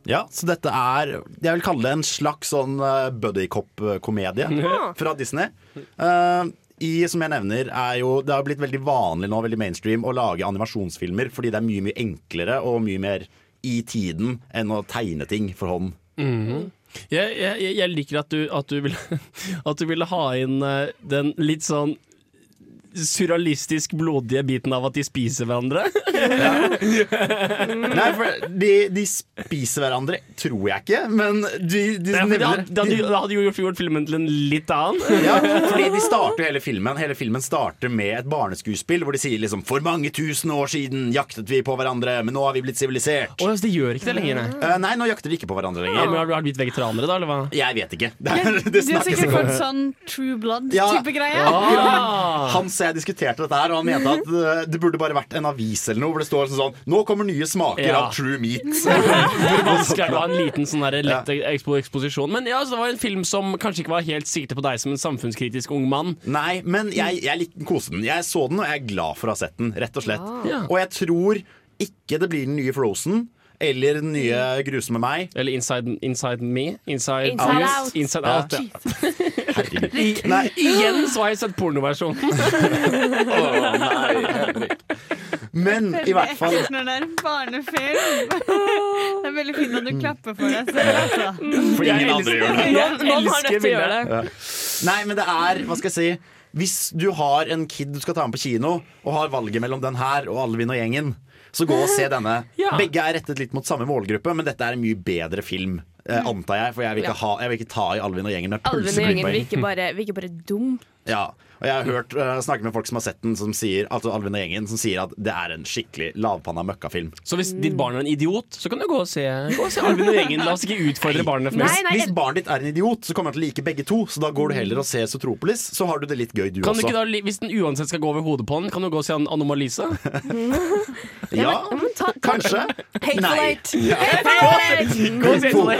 Ja, så dette er Jeg vil kalle det en slags sånn uh, buddycop-komedie fra Disney. Uh, i, som jeg nevner, er jo Det har blitt veldig vanlig nå, veldig mainstream, å lage animasjonsfilmer fordi det er mye, mye enklere og mye mer i tiden enn å tegne ting for hånd. Mhm. Jeg, jeg, jeg liker at du, at, du ville, vil ha inn eh, den litt sånn surrealistisk blodige biten av at de spiser hverandre. Nei, for de, de spiser hverandre, tror jeg ikke, men de, de Nei, nevner hadde, det hadde jo- hadde jo gjort filmen til en litt annen. Ja, fordi de starter hele filmen Hele filmen starter med et barneskuespill hvor de sier liksom For mange tusen år siden jaktet vi på hverandre, men nå har vi blitt sivilisert. Oh, så de gjør ikke det lenger, nei. Eh, nei, nå jakter de ikke på hverandre Ja, lenger. men har du har du blitt vegetarianere, da? Eller hva? Jeg vet ikke. Det, er, det Du har sikkert fått sånn True Blood-type greie. Ja. Hans og jeg diskuterte dette her, og han mente at eh, det burde bare vært en avis eller noe hvor det står sånn Nå kommer nye smaker Ja. av true meat. Det å en liten sånn der lett ekspo eksposisjon? Men ja, så det var en film som kanskje ikke var helt sikte på deg som en samfunnskritisk ung mann. Nei, men jeg, jeg likte koste den. Jeg så den, og jeg er glad for å ha sett den, rett og slett. Ja. Og jeg tror ikke det blir den nye Frozen. Eller den nye Grusomme meg. Eller Inside, inside Me. Inside, Inside Out. Inside Ja. Out, ja. Herregud. Nei. Igjen så har jeg sett pornoversjonen. Men i hvert fall når det er en barnefilm. Det er veldig fint at du klapper for deg selv. Altså. For ingen andre gjør det. Noen har nødt til å gjøre det. Nei, men det er, hva skal jeg si Hvis du har en kid du skal ta med på kino, og har valget mellom den her og Alvin og gjengen, så gå og se denne. Ja. Begge er rettet litt mot samme målgruppe, men dette er en mye bedre film eh, antar jeg. For jeg vil ikke, ha, jeg vil ikke ta i Alvin og gjengen med Alvin og gjengen vil ikke bare, vil ikke bare dum. Ja, og jeg har hørt uh, snakket med folk som har sett den, som sier, altså Alvin og gjengen, som sier at det er en skikkelig lavpanna møkkafilm. Så hvis ditt barn er en idiot, så kan du gå og se, gå og se Alvin og gjengen. La oss ikke utfordre barnet for Hvis, hvis barnet ditt er en idiot, så kommer han til å like begge to. Så da går du heller og ser Sotropolis, så har du det litt gøy, du Kan du også. ikke da, Hvis den uansett skal gå over hodet på den, kan du gå og se An- Anomalisa? Ja, kanskje. Hateful. Eight. Hateful.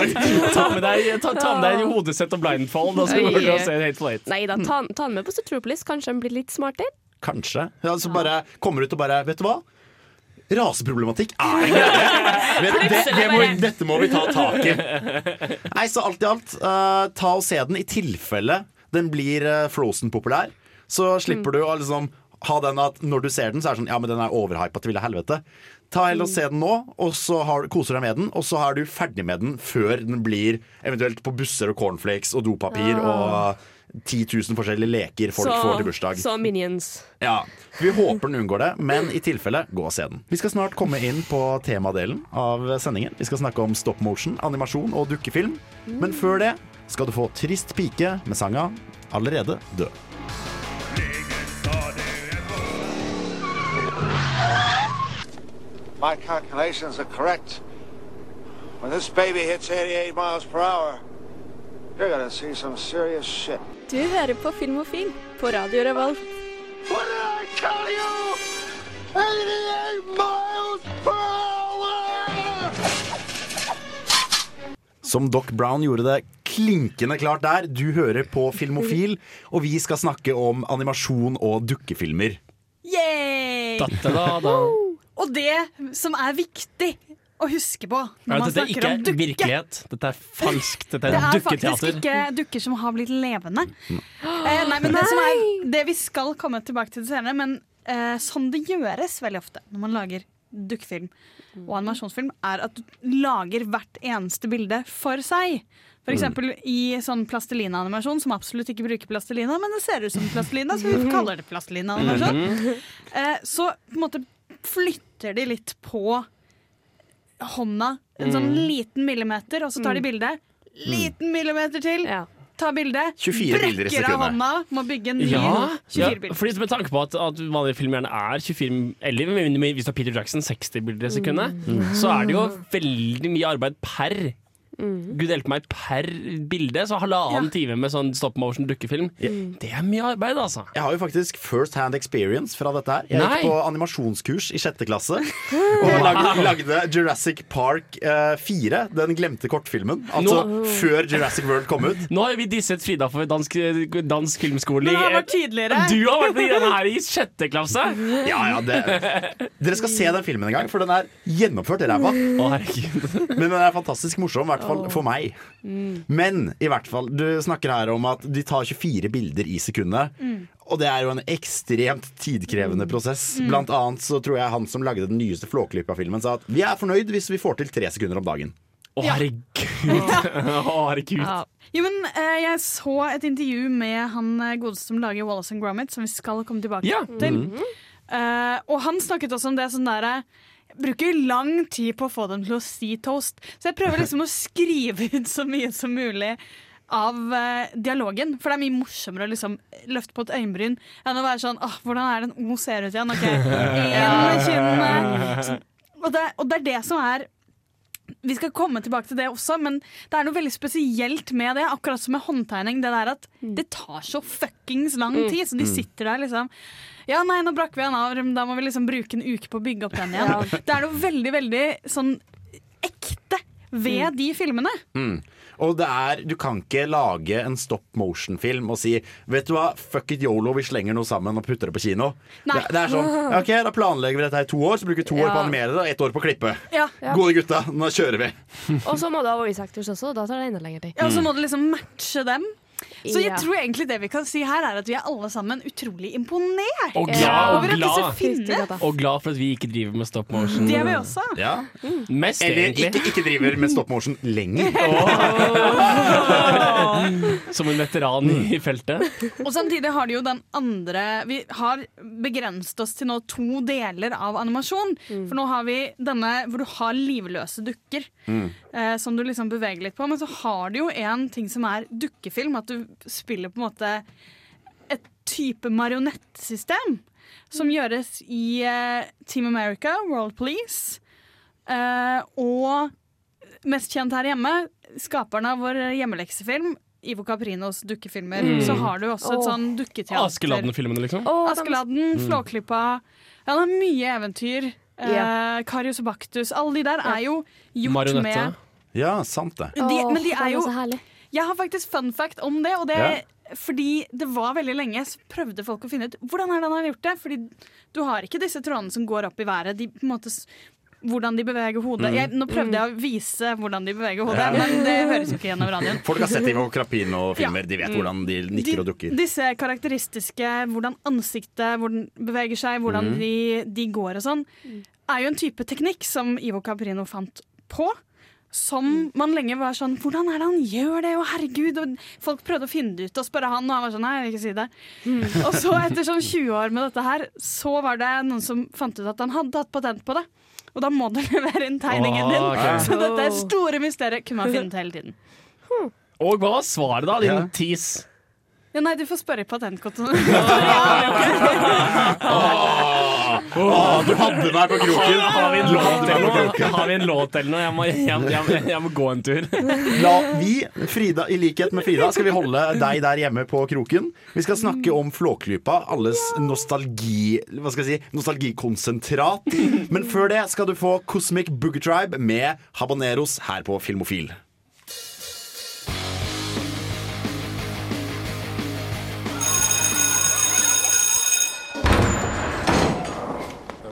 Ta med deg, ta, ta med deg hodesett og blindfold, da skal du gå og se Hateful Eight. Nei da, ta, ta den med på Sotropolis. Kanskje han blir litt smartere. Kanskje. Ja, så bare kommer ut og bare Vet du hva? Raseproblematikk er en greie! Det, Det, det må, dette må vi ta tak i. Nei, så alt i alt, uh, ta og se den i tilfelle den blir uh, Frozen-populær. Så slipper du å liksom ha den at når du ser den, så er det sånn Ja, men den er overhypa til ville helvete. Ta heller og Se den nå, og så har, koser deg med den, og så er du ferdig med den før den blir eventuelt på busser og cornflakes og dopapir Ah. og 10 000 forskjellige leker folk får til bursdag. så Minions. Ja, Vi håper den unngår det, men i tilfelle, gå og se den. Vi skal snart komme inn på temadelen av sendingen. Vi skal snakke om stop motion, animasjon og dukkefilm. Men før det skal du få Trist pike med sanga Allerede død. My calculations are correct. When this baby hits 88 miles per hour, you're gonna see some serious shit. Du hører på Filmofil på Radio Revolt. What did I tell you? 88 miles per hour! Som Doc Brown gjorde det klinkende klart der. Du hører på Filmofil, og vi skal snakke om animasjon og dukkefilmer. Yay! Da-da-da-da. Og det som er viktig å huske på når Er man snakker om ikke om er dukke virkelighet. Dette er falskt. Dette er Det er faktisk ikke dukker som har blitt levende. Eh, nei, men det, som er, det Vi skal komme tilbake til det senere, men eh, sånn det gjøres veldig ofte når man lager dukkefilm og animasjonsfilm, er at du lager hvert eneste bilde for seg. For eksempel i sånn plastelina-animasjon, som absolutt ikke bruker plastelina, men det ser ut som plastelina, så vi kaller det plastelina-animasjon. Eh, så på en måte flytter de litt på hånda en sånn Mm. liten millimeter, og så tar de bildet. Liten millimeter til. Ta bildet. 24 bilder i brekker av sekundet. hånda. Må bygge en ny Ja, 24 ja bilder. fordi med tanke på at, at vanlige film gjerne er 24 Eller med mindre hvis det er Peter Jackson 60 bilder i sekundet, Mm. så er det jo veldig mye arbeid per. Mm. Gud hjelpe meg, per bilde. Så halvannen time med sånn stop motion dukkefilm. Det er mye arbeid, altså. Jeg har jo faktisk first hand experience fra dette her. Jeg Nei. gikk på animasjonskurs i sjette klasse og lagde, lagde Jurassic Park eh, 4, den glemte kortfilmen. Altså Nå- før Jurassic World kom ut. Nå har vi disset Frida for dansk, dansk filmskole. Men han i- var tydeligere. Du har vært med i denne her i sjette klasse! Ja, ja, det. Dere skal se den filmen en gang, for den er gjennomført i ræva. Men den er fantastisk morsom, hvertfall hvert fall for meg. Men i hvert fall, du snakker her om at de tar 24 bilder i sekundet. Mm. Og det er jo en ekstremt tidkrevende prosess. Mm. Blant annet så tror jeg han som lagde den nyeste Flåklypa-filmen, sa at vi er fornøyd hvis vi får til tre sekunder om dagen. Å, herregud. Å, herregud. Jo, men eh, Jeg så et intervju med han eh, godeste som lager Wallace and Gromit, som vi skal komme tilbake Ja. til. Mhm. Eh, og han snakket også om det sånn derre bruker lang tid på å få dem til å si toast, så jeg prøver liksom å skrive ut så mye som mulig av uh, dialogen. For det er mye morsommere å liksom løfte på et øyenbryn enn å være sånn Åh, hvordan er det en O ser ut igjen? OK, én kinn. Og og det er det som er vi skal komme tilbake til det også, men det er noe veldig spesielt med det. Akkurat som med håndtegning. Det der at det tar så fuckings lang Mm. tid. Så de Mm. sitter der liksom Ja, nei, nå brakk vi en av, da må vi liksom bruke en uke på å bygge opp den igjen. Det er noe veldig, veldig sånn ekte ved de filmene. Mm. Og det er, du kan ikke lage en stop motion-film og si Vet du hva, fuck it yolo, vi slenger noe sammen og putter det på kino. Nei. Det, det er sånn, ok, Da planlegger vi dette her i to år, så bruker vi to år på å animere det og ett år på å klippe. Ja. Gode gutta, nå kjører vi. Og så må du ha voice actors også. Da tar det enda lengre tid. Ja, og så må du liksom matche dem. Så jeg Ja. tror egentlig det vi kan si her, er at vi er alle sammen utrolig imponert Og glad, og glad, og glad for at vi ikke driver med stop motion. Det er vi også. Ja. Mest, Eller egentlig. ikke, ikke driver med stop motion lenger. Som en veteran i feltet. Og samtidig har de jo den andre Vi har begrenset oss til nå to deler av animasjon. For nå har vi denne hvor du har livløse dukker. Eh, som du liksom beveger litt på. Men så har du jo en ting som er dukkefilm. At du spiller på en måte et type marionettsystem. Som gjøres i eh, Team America, World Police. Eh, og mest kjent her hjemme, skaperen av vår hjemmeleksefilm. Ivo Caprinos dukkefilmer. Mm. Så har du også et oh. sånn dukketeater. Askeladden-filmene, liksom. Askeladden, Mm. Flåklypa. Ja, det er mye eventyr. Eh, Karius og Baktus. Alle de der er jo gjort Marionette. med Ja, sant det. de, Men de er jo. Jeg har faktisk fun fact om det, og det Ja. fordi det var veldig lenge så prøvde folk å finne ut hvordan er det han har gjort det. Fordi du har ikke disse trådene som går opp i været. De, på en måte, hvordan de beveger hodet. Mm. Jeg, nå prøvde jeg å vise hvordan de beveger hodet, Ja. men det høres jo ikke gjennom radioen. Folk har sett Ivo Crapino-filmer, de vet Mm. hvordan de nikker og dukker. Disse karakteristiske, hvordan ansiktet hvordan beveger seg, hvordan Mm. de, de går og sånn, er jo en type teknikk som Ivo Caprino fant på. Som man lenge var sånn Hvordan er det han gjør det? Å, herregud! Og folk prøvde å finne det ut og spørre han, og han var sånn Nei, jeg vil ikke si det. Og så, etter sånn 20 år med dette her, så var det noen som fant ut at han hadde hatt patent på det. Og da må du levere inn tegningen din. Åh, okay. Så dette er store mysteriet. Kunne man finne ut hele tiden. Og hva var svaret, da? Din Ja. tis. Ja, nei, du får spørre patentkontoen. Åh, du hadde meg på kroken! Har vi en låt eller noe? Har vi en låt eller noe? Jeg må, jeg, jeg, jeg må gå en tur. La vi, Frida, i likhet med Frida, skal vi holde deg der hjemme på kroken. Vi skal snakke om Flåklypa, alles nostalgi Hva skal jeg si, nostalgikonsentrat. Men før det skal du få Cosmic Boogie Tribe med Habaneros her på Filmofil.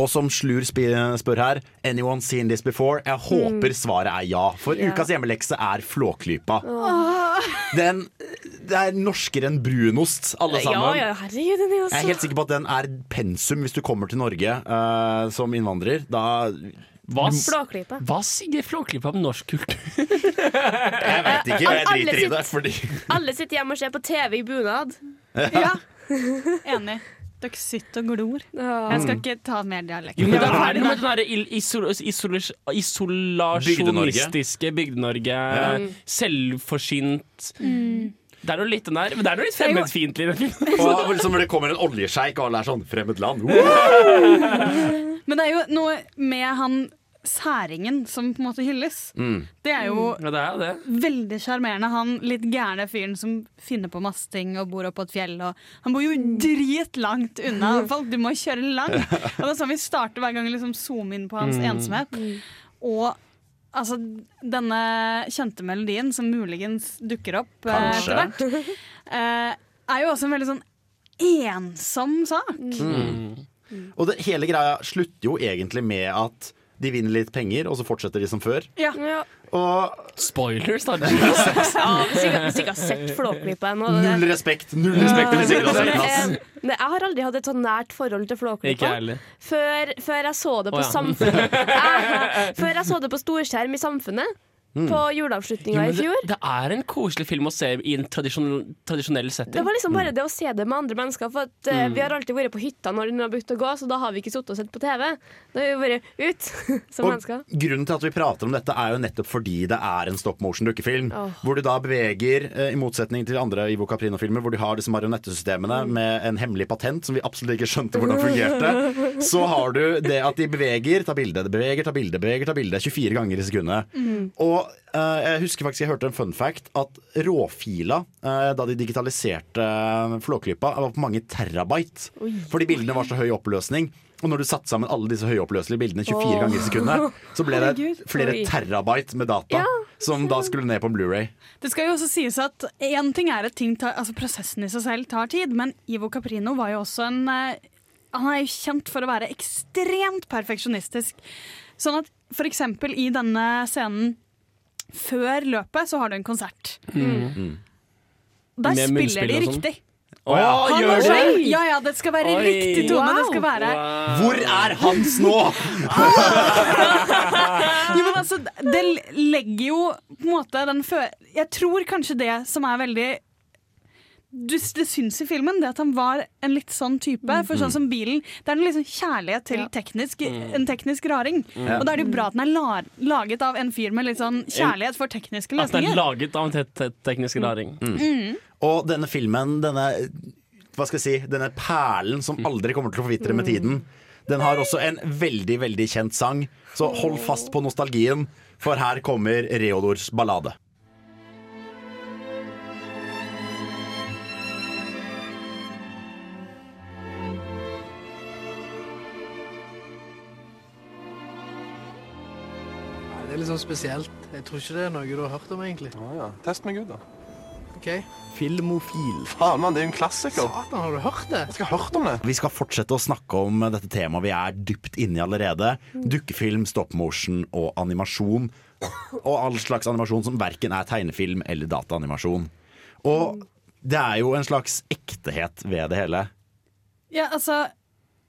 Og som Slur spør her, anyone seen this before? Jeg håper svaret er ja, for yeah. ukas hjemmelekse er Flåklypa. Den, det er norskere enn brunost, alle sammen. Ja, ja, herregud, den er også. Jeg er helt sikker på at den er pensum hvis du kommer til Norge uh, som innvandrer. Da Hva, Flåklypa. hva sier Flåklypa om norsk kultur? Jeg vet ikke, jeg driter i det. Fordi Alle sitter hjemme og ser på TV i bunad. Ja. Enig. Dere sitter og glor. Jeg skal ikke ta mer dialekt. Jo, men det er noe med den isol isolasjonistiske Bygde-Norge. Ja. Selvforsynt. Mm. Det er noe litt den der, men det er noe litt fremmedfiendtlig. og liksom når det kommer en oljesjeik og alle er sånn Fremmed land. Men det er jo noe med han særingen som på en måte hylles. Mm. Det er jo Ja, det er det. veldig sjarmerende. Han litt gærne fyren som finner på masse ting og bor oppå et fjell. Og han bor jo dritlangt unna folk. Du må kjøre langt. Og det er sånn vi starter hver gang vi liksom zoomer inn på hans Mm. ensomhet. Og altså, denne kjente melodien som muligens dukker opp eh, Kanskje. etter hvert, eh, er jo også en veldig sånn ensom sak. Mm. Og det, hele greia slutter jo egentlig med at de vinner litt penger, og så fortsetter de som før. Ja. Og Spoilers, da. Ja, hvis ikke, hvis ikke har sett Flåklypa ennå. null respekt! Null respekt hvis ikke du har sett. Eh, jeg har aldri hatt et så nært forhold til Ikke Flåklypa. heller. Før, før jeg så det på oh, ja. Samfunnet Før jeg så det på storskjerm i Samfunnet. Mm. På juleavslutninga i fjor. det, det er en koselig film å se i en tradisjonell, tradisjonell setting. Det var liksom bare det å se det med andre mennesker. For at, eh, Mm. Vi har alltid vært på hytta når den har begynt å gå, så da har vi ikke sittet og sett på TV. Da har vi vært ut som Og mennesker. grunnen til at vi prater om dette er jo nettopp fordi det er en stop motion-dukkefilm. Oh. Hvor du da beveger, eh, i motsetning til andre Ivo Caprino-filmer, hvor de har disse marionettesystemene med en hemmelig patent som vi absolutt ikke skjønte hvordan fungerte. så har du det at de beveger, tar bilde, beveger, tar bilde, beveger, tar bilde 24 ganger i sekundet. Mm. Og eh, jeg husker faktisk jeg hørte en fun fact at råfila, eh, da de digitaliserte uh, Flåklypa, var på mange terabyte. Oi. Fordi bildene var så høy oppløsning. Og når du satte sammen alle disse høyoppløselige bildene 24 oh. ganger i sekundet, så ble det flere terabyte med data. Ja. Som da skulle ned på Blu-ray. Det skal jo også sies at en ting er at ting tar, altså prosessen i seg selv tar tid, men Ivo Caprino var jo også en eh, Han er jo kjent for å være ekstremt perfeksjonistisk. Sånn at for eksempel i denne scenen før løpet så har du en konsert. Mm. Der Med spiller de sånn? riktig. Å ja, Han gjør er de sånn, det? Ja, ja, det skal være Oi. riktig tone. Det skal være Hvor er Hans nå?! Jo, men altså, det legger jo på en måte den før... Jeg tror kanskje det som er veldig du, det syns i filmen det at han var en litt sånn type. For sånn som bilen Det er en liksom kjærlighet til teknisk, Mm. en teknisk raring. Ja. Og da er det jo bra at den er la, laget av en fyr med litt sånn kjærlighet for tekniske løsninger. At den er laget av en te te teknisk raring. Mm. Og denne filmen, denne hva skal jeg si, denne perlen som aldri kommer til å forvitre med tiden, den har også en veldig, veldig kjent sang. Så hold fast på nostalgien, for her kommer Reodors ballade. Litt sånn spesielt. Jeg tror ikke det er noe du har hørt om, egentlig. Test meg ut, da. Ok. Filmofil. Faen, mann, det er jo en klassiker. Satan, har du hørt det? Jeg skal ha hørt om det. Vi skal fortsette å snakke om dette temaet vi er dypt inne i allerede. Dukkefilm, stop motion og animasjon. Og all slags animasjon som verken er tegnefilm eller dataanimasjon. Og det er jo en slags ektehet ved det hele. Ja, altså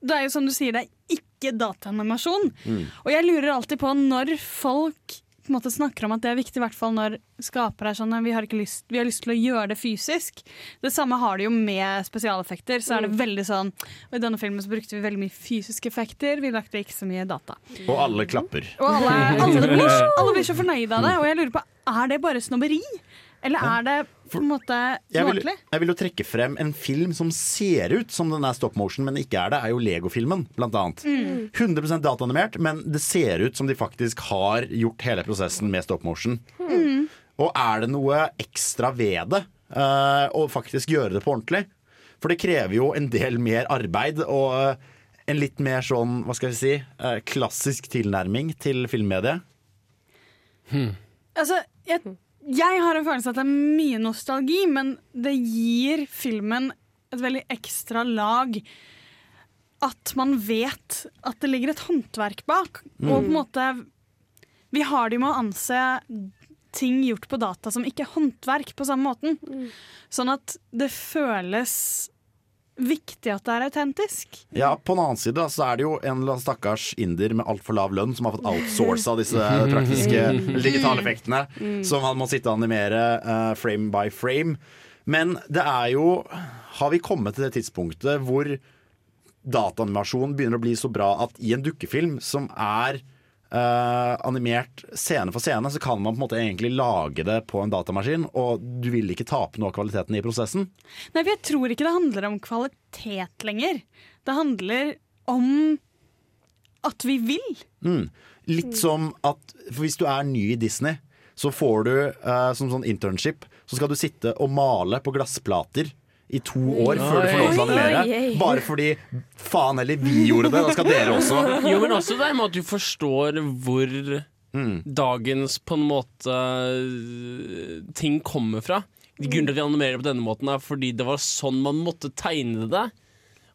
Det er jo som du sier, det er ikke dataanimasjon. Mm. Og jeg lurer alltid på når folk på en måte snakker om at det er viktig, i hvert fall når skapere er sånn vi har, ikke lyst, vi har lyst til å gjøre det fysisk. Det samme har de jo med spesialeffekter. Så er det veldig sånn og I denne filmen så brukte vi veldig mye fysiske effekter, vi lagde ikke så mye data. Og alle klapper. Og alle, alle, blir, alle blir så fornøyde av det, og jeg lurer på er det bare snobberi? Eller er det på en måte Jeg jeg vil jo trekke frem en film som ser ut som den er stop motion, men ikke er det. er jo Lego-filmen, blant annet. Mm. 100% dataanimert, men det ser ut som de faktisk har gjort hele prosessen med stop motion. Mm. Og er det noe ekstra ved det uh, å faktisk gjøre det på ordentlig? For det krever jo en del mer arbeid og Uh, en litt mer sånn, hva skal jeg si, uh, klassisk tilnærming til filmmediet. Altså, jeg, jeg har en følelse av at det er mye nostalgi, men det gir filmen et veldig ekstra lag. At man vet at det ligger et håndverk bak. Mm. Og på en måte Vi har det jo med å anse ting gjort på data som ikke er håndverk på samme måten. Sånn at det føles viktig at det er autentisk. Ja, På den annen side så er det jo en eller annen stakkars inder med altfor lav lønn som har fått outsourca disse praktiske eller digitale effektene. Mm. Som han må sitte og animere uh, frame by frame. Men det er jo Har vi kommet til det tidspunktet hvor dataanimasjon begynner å bli så bra at i en dukkefilm som er eh, animert scene for scene, så kan man på en måte egentlig lage det på en datamaskin, og du vil ikke tape noe av kvaliteten i prosessen? Nei, for jeg tror ikke det handler om kvalitet lenger. Det handler om at vi vil. Mm. Litt som at for Hvis du er ny i Disney, så får du uh, som sånn internship Så skal du sitte og male på glassplater i to år før du får lov til å animere. Oi, oi, oi. Bare fordi faen heller vi gjorde det, da skal dere også. Jo, men også det med at du forstår hvor Mm. dagens på en måte ting kommer fra. Grunnen til at vi animerer på denne måten, er fordi det var sånn man måtte tegne det.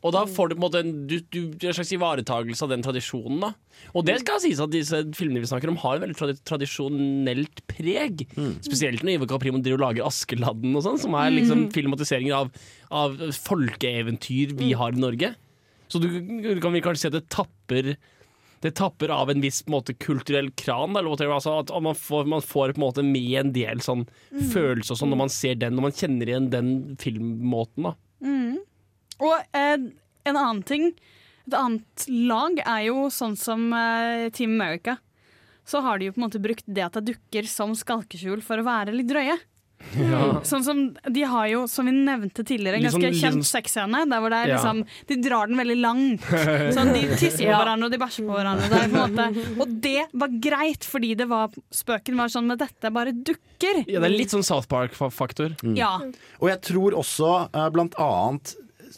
Og da får du på en måte en, du, du, en slags ivaretagelse av den tradisjonen. da Og det skal sies at disse filmene vi snakker om, har en veldig trad tradisjonelt preg. Spesielt når Ivar Caprimo driver og lager Askeladden og sånn, som er liksom Mm. filmatiseringer av, av folkeeventyr vi har i Norge. Så du, du kan vel kanskje si at det tapper det tapper av en viss måte, kulturell kran. Eller altså at man får, man får på en måte med en del sånn Mm. følelser sånn når man ser den, når man kjenner igjen den filmmåten. da Mm. Og eh, en annen ting, et annet lag, er jo sånn som eh, Team America. Så har de jo på en måte brukt det at det dukker som skalkeskjul for å være litt drøye. Ja. Sånn som De har jo, som vi nevnte tidligere, en sånn- ganske kjent sexscene. Der hvor det er Ja. liksom De drar den veldig langt. Sånn, De tisser på Ja. hverandre og de bæsjer på hverandre. Det er på en måte, og det var greit, fordi det var spøken var sånn Men dette bare dukker. Ja, det er litt sånn South Park-faktor. Ja. Og jeg tror også, eh, blant annet,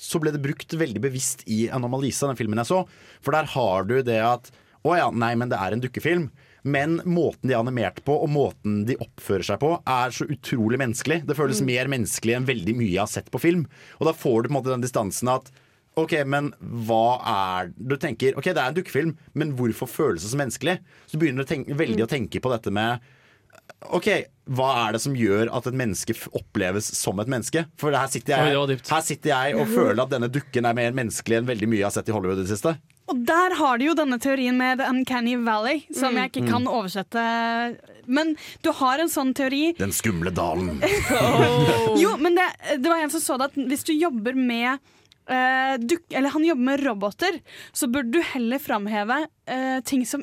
så ble det brukt veldig bevisst i Anomalisa, den filmen jeg så. For der har du det at Å ja, nei, men det er en dukkefilm. Men måten de er animert på, og måten de oppfører seg på, er så utrolig menneskelig. Det føles mer menneskelig enn veldig mye jeg har sett på film. Og da får du på en måte den distansen at OK, men hva er Du tenker OK, det er en dukkefilm, men hvorfor føles det så menneskelig? Så begynner du tenke, veldig å tenke på dette med OK, hva er det som gjør at et menneske oppleves som et menneske? For her sitter jeg, her sitter jeg og føler at denne dukken er mer menneskelig enn veldig mye jeg har sett i Hollywood i det siste. Og der har de jo denne teorien med The Uncanny Valley, som jeg ikke kan oversette. Men du har en sånn teori Den skumle dalen. Jo, men det, det var en som så det at hvis du jobber med Uh, du, Eller han jobber med roboter, så burde du heller framheve uh, ting som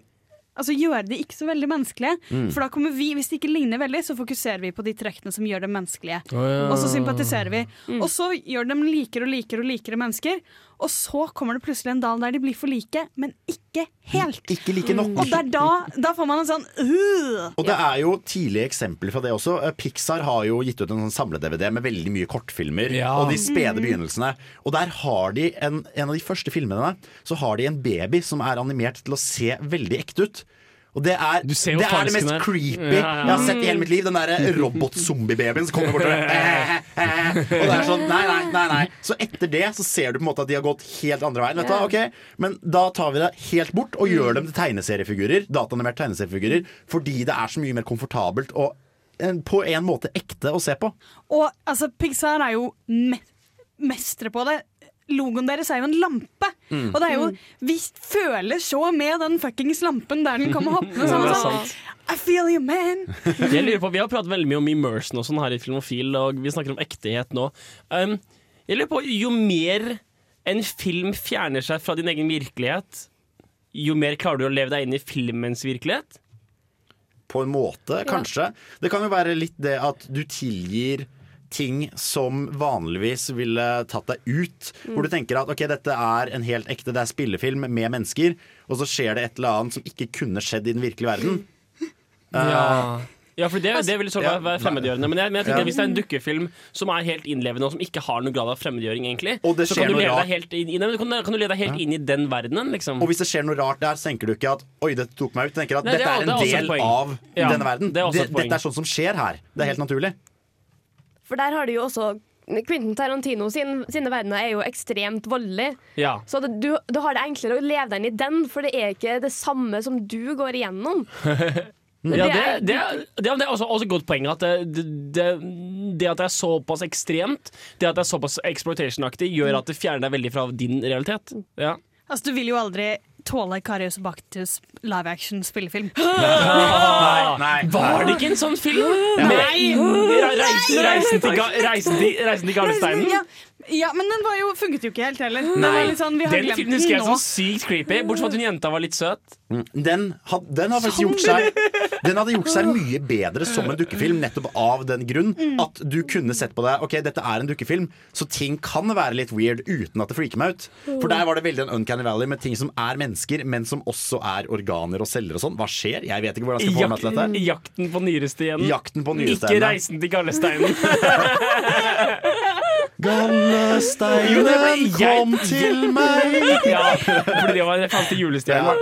Altså gjøre de ikke så veldig menneskelige. Mm. For da kommer vi, hvis de ikke ligner veldig, så fokuserer vi på de trekkene som gjør dem menneskelige. Oh, ja. Og så sympatiserer vi. Mm. Og så gjør dem likere og likere og likere mennesker. Og så kommer det plutselig en dal der de blir for like, men ikke helt. Ikke like nok. Og det er da, da får man en sånn uh. Og det er jo tidlige eksempler fra det også. Eh, Pixar har jo gitt ut en sånn samle-DVD med veldig mye kortfilmer. Ja. Og de spede Mm. begynnelsene. Og der har de en, en av de første filmene Så har de en baby som er animert til å se veldig ekte ut. Og det er, ser jo det, er det mest der. creepy Ja, ja. jeg har sett i hele mitt liv. Den derre robot-zombie-babyen som kommer bortover. Eh, eh, eh. Og det er sånn, nei, nei, nei, nei. Så etter det så ser du på en måte at de har gått helt andre veien. Vet du okay? Men da tar vi det helt bort og gjør dem til tegneseriefigurer. Dataanimert tegneseriefigurer. Fordi det er så mye mer komfortabelt og på en måte ekte å se på. Og altså, Pixar er jo me mestre på det. Logoen deres er jo en lampe. Mm. Og det er jo Vi føler så med den fuckings lampen der den kommer hoppende. Sånn, Og sånn. I feel you, man. Jeg lurer på, Vi har pratet veldig mye om immersion og sånn her i Filmofil, og vi snakker om ektehet nå. Um, jeg lurer på, Jo mer en film fjerner seg fra din egen virkelighet, jo mer klarer du å leve deg inn i filmens virkelighet? På en måte, kanskje. Det kan jo være litt det at du tilgir ting som vanligvis ville tatt deg ut. Mm. Hvor du tenker at ok, dette er en helt ekte, det er spillefilm med mennesker, og så skjer det et eller annet som ikke kunne skjedd i den virkelige verden. Ja, ja for det, det vil sånn Ja. være fremmedgjørende. Men jeg, men jeg tenker Ja. hvis det er en dukkefilm som er helt innlevende, og som ikke har noen grad av fremmedgjøring, egentlig, Og det så kan du, lede deg helt inn, i- nei, kan, kan du lede deg helt inn i den verdenen, liksom. Og hvis det skjer noe rart der, så tenker du ikke at oi, dette tok meg ut. Du tenker at Nei, det er- er en det er del av Ja, denne verden. det er også et poeng. dette er sånn som skjer her. Det er helt naturlig. For der har du jo også Quentin Tarantino sin, sine verdener er jo ekstremt voldelige. Ja. Så det, du, du har det enklere å leve deg inn i den, for det er ikke det samme som du går igjennom. Ja, det, det, er- det, er- det er også, også et godt poeng. At det, det, det at det er såpass ekstremt, det at det er såpass exploitation-aktig, gjør at det fjerner deg veldig fra din realitet. Ja. Altså, du vil jo aldri tåle Karius Baktus live action spillefilm. Nei, nei. Var det ikke en sånn film? Nei! Reisen, reisen, til, reisen, til, reisen til Galesteinen? Ja, men den var jo, funket jo ikke helt heller. Nei, den, sånn, vi den glemt filmen husker jeg som sykt creepy, bortsett fra at hun jenta var litt søt. Den, had, den hadde gjort seg Den hadde gjort seg mye bedre som en dukkefilm, nettopp av den grunn at du kunne sett på det Ok, dette er en dukkefilm, så ting kan være litt weird uten at det freaker meg ut. For der var det veldig en Uncanny Valley med ting som er mennesker, men som også er organer og celler og sånn. Hva skjer? Jeg vet ikke hvordan jeg skal få meg til dette. jakten på nyresteinen. Jakten på Ikke reisen til Gallesteinen. Gallesteinen kom til meg. ja, fordi det var den faste til julestjernen.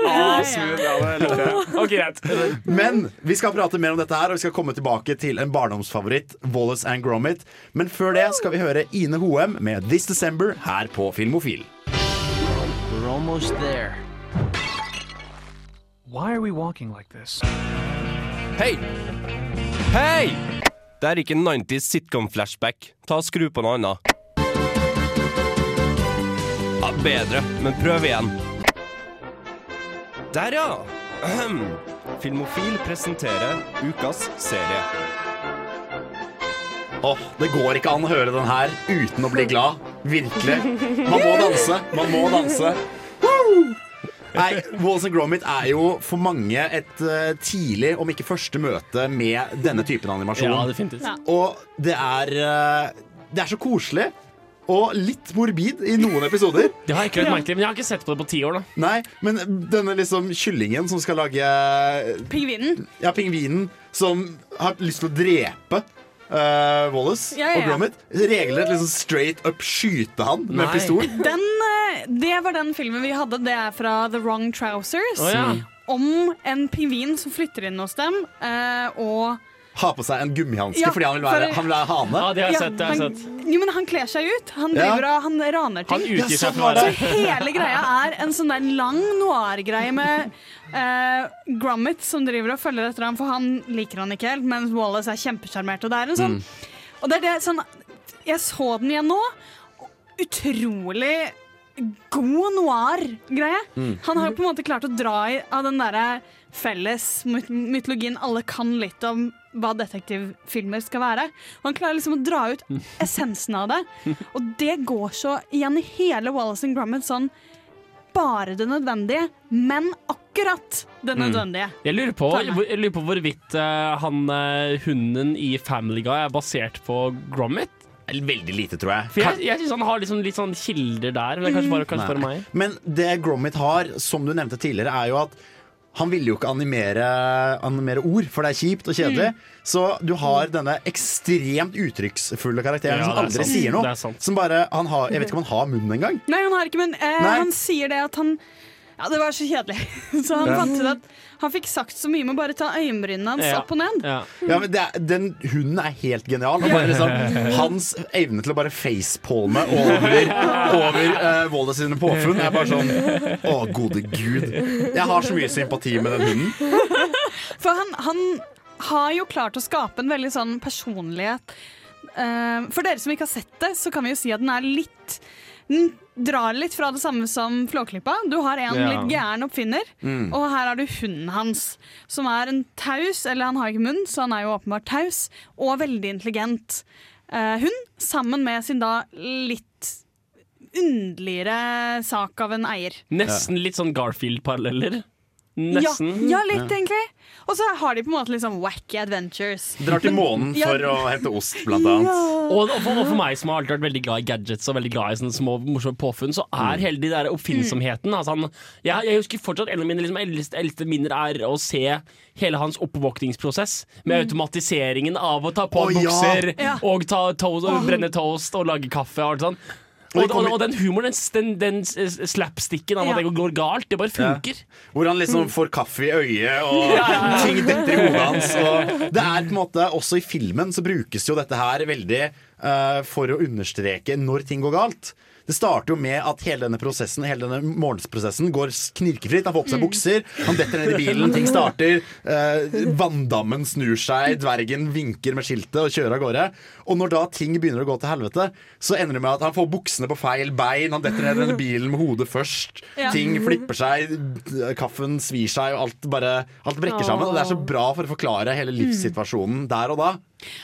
Ja, greit. Men vi skal prate mer om dette her, og vi skal komme tilbake til en barndomsfavoritt, Wallace and Gromit. Men før det skal vi høre Ine Hoem med This December her på Filmofil. We're almost there. Why are we walking like this? Hei! Hei! Det er ikke en 90s sitcom-flashback. Ta og Skru på noe annet. Bedre, men prøv igjen. Der, ja! Ahem. Filmofil presenterer ukas serie. Åh, Det går ikke an å høre den her uten å bli glad. Virkelig. Man må danse. Man må danse. Woo! Nei, Walls and Gromit er jo for mange et uh, tidlig, om ikke første møte med denne typen animasjon. Ja, definitivt. Ja. Og det er uh, Det er så koselig. Og litt morbid i noen episoder. Det har jeg ikke lagt merkelig, men jeg har ikke sett på det på ti år. da Nei, men denne liksom kyllingen som skal lage Pingvinen. Ja, pingvinen som har lyst til å drepe uh, Wallace Ja, ja, og ja. Gromit. Regelrett liksom straight up skyte han med Nei. pistol. Den, eh, det var den filmen vi hadde. Det er fra The Wrong Trousers. Oh, ja. Om en pingvin som flytter inn hos dem, Uh, og Ha på seg en gummihanske Ja, fordi han vil være, for- han vil være hane. Ja, han, Jo, men han kler seg ut. Han Ja. driver og han raner ting. Han utgir Ja, seg sånn for Så hele greia er en sånn der lang noir-greie med uh, Gromit som driver og følger etter ham, for han liker han ikke helt, mens Wallace er kjempesjarmert. Og det er en sånn Mm. Og det er det sånn Jeg så den igjen nå. Utrolig god noir-greie. Mm. Han har jo på en måte klart å dra i av den derre felles mytologien alle kan litt om hva detektivfilmer skal være. Og han klarer liksom å dra ut essensen av det. Og det går så igjen i hele Wallace and Gromit sånn bare det nødvendige, men akkurat det Mm. nødvendige. Jeg lurer på, jeg lurer på hvorvidt uh, han eh, hunden i Family Guy er basert på Gromit. Veldig lite, tror jeg. For jeg, jeg synes han har liksom litt sånn kilder der, men det er kanskje bare, kanskje bare meg. Men det Gromit har, som du nevnte tidligere, er jo at han ville jo ikke animere, animere ord, for det er kjipt og kjedelig. Mm. Så du har denne ekstremt uttrykksfulle karakteren Ja, som det er aldri sant. sier noe. Det er sant. Som bare, han har, jeg vet ikke om han har munnen engang. Nei, han har ikke, men eh, Nei. han sier det at han Ja, det var så kjedelig. Så han Ja. fant ut at han fikk sagt så mye med bare ta øyenbrynene hans Ja. opp og ned. Ja, men det er, Den hunden er helt genial. Han bare liksom, hans evne til å bare facepalme over, over uh, Wallace sine påfunn er bare sånn Å, gode gud. Jeg har så mye sympati med den hunden. For han, han har jo klart å skape en veldig sånn personlighet. Eh, for dere som ikke har sett det, så kan vi jo si at den er litt drar litt fra det samme som Flåklypa. Du har en Ja. litt gæren oppfinner, Mm. og her har du hunden hans, som er en taus, eller han har ikke munn, så han er jo åpenbart taus, og veldig intelligent eh, hund, sammen med sin da litt underligere sak av en eier. Nesten litt sånn Garfield-paralleller. Nesten. Ja, ja litt egentlig. Og så har de på en måte litt sånn wacky adventures. Drar til månen Ja. for å hente ost, blant annet. Og, og, for, og for meg som har alltid vært veldig glad i gadgets og veldig glad i sånne små morsomme påfunn, så er hele de der oppfinnsomheten altså han, jeg, jeg husker fortsatt En av mine liksom, eldste, eldste minner er å se hele hans oppvåkningsprosess. Med automatiseringen av å ta på oh, bukser Ja. og ta to oh. brenne toast og lage kaffe. Og, alt sånt. Og og, og, den humoren, den, den, den slapsticken av at det går galt, det bare funker. Hvor han liksom får kaffe i øyet, og ting detter i hodet hans. Det er på en måte, Også i filmen så brukes jo dette her veldig uh, for å understreke når ting går galt. Det starter jo med at hele denne prosessen Hele denne morgensprosessen går knirkefritt. Han får på seg Mm. bukser, han detter ned i bilen, ting starter. eh, vanndammen snur seg, dvergen vinker med skiltet og kjører av gårde. Og når da ting begynner å gå til helvete, så ender det med at han får buksene på feil bein, han detter ned i denne bilen med hodet først. Ja. Ting flipper seg, kaffen svir seg, og alt bare Alt brekker sammen. Og det er så bra for å forklare hele livssituasjonen der og da.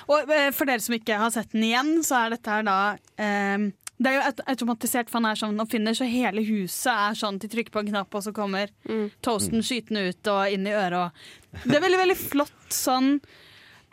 Og eh, for dere som ikke har sett den igjen, så er dette her da eh, Det er jo aut- automatisert, for han er sånn oppfinner, så hele huset er sånn de trykker på en knapp, og så kommer toasten skytende ut og inn i øret. Og det er veldig, veldig flott sånn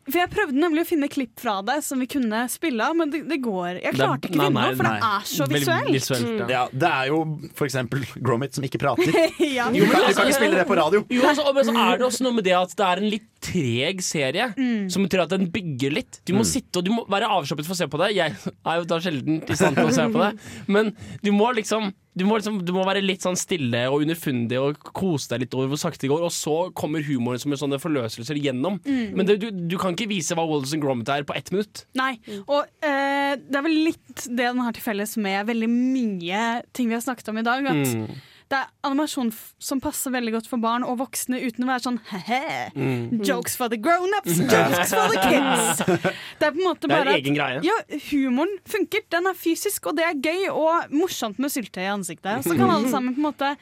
For jeg prøvde nemlig å finne klipp fra det som vi kunne spille av, men det, det går Jeg klarte ikke å finne noe, for det er så visuelt. ja. Det er jo eksempel Gromit som ikke prater. Ja. Du, kan, du kan ikke spille det på radio. Jo, altså, men så er det også noe med det at det er en litt treg serie, Mm. som betyr at den bygger litt. Du må Mm. sitte og du må være avslappet for å se på det. Jeg er jo da sjelden i stand til å se på det, men du må liksom du må, liksom, du må være litt sånn stille og underfundig og kose deg litt over hvor sakte det går. Og så kommer humoren som en sånne forløselser gjennom. Mm. Men det, du, du kan ikke vise hva Wallace and Gromit er på ett minutt. Nei. Og eh, det er vel litt det den har til felles med veldig mye ting vi har snakket om i dag. At Mm. Det er animasjon som passer veldig godt for barn og voksne uten å være sånn he-he. Mm. Jokes for the grown-ups, jokes for the kids. Det er på en måte bare en egen greie. Ja, humoren funker. Den er fysisk, og det er gøy og morsomt med syltetøy i ansiktet. Så kan alle sammen på en måte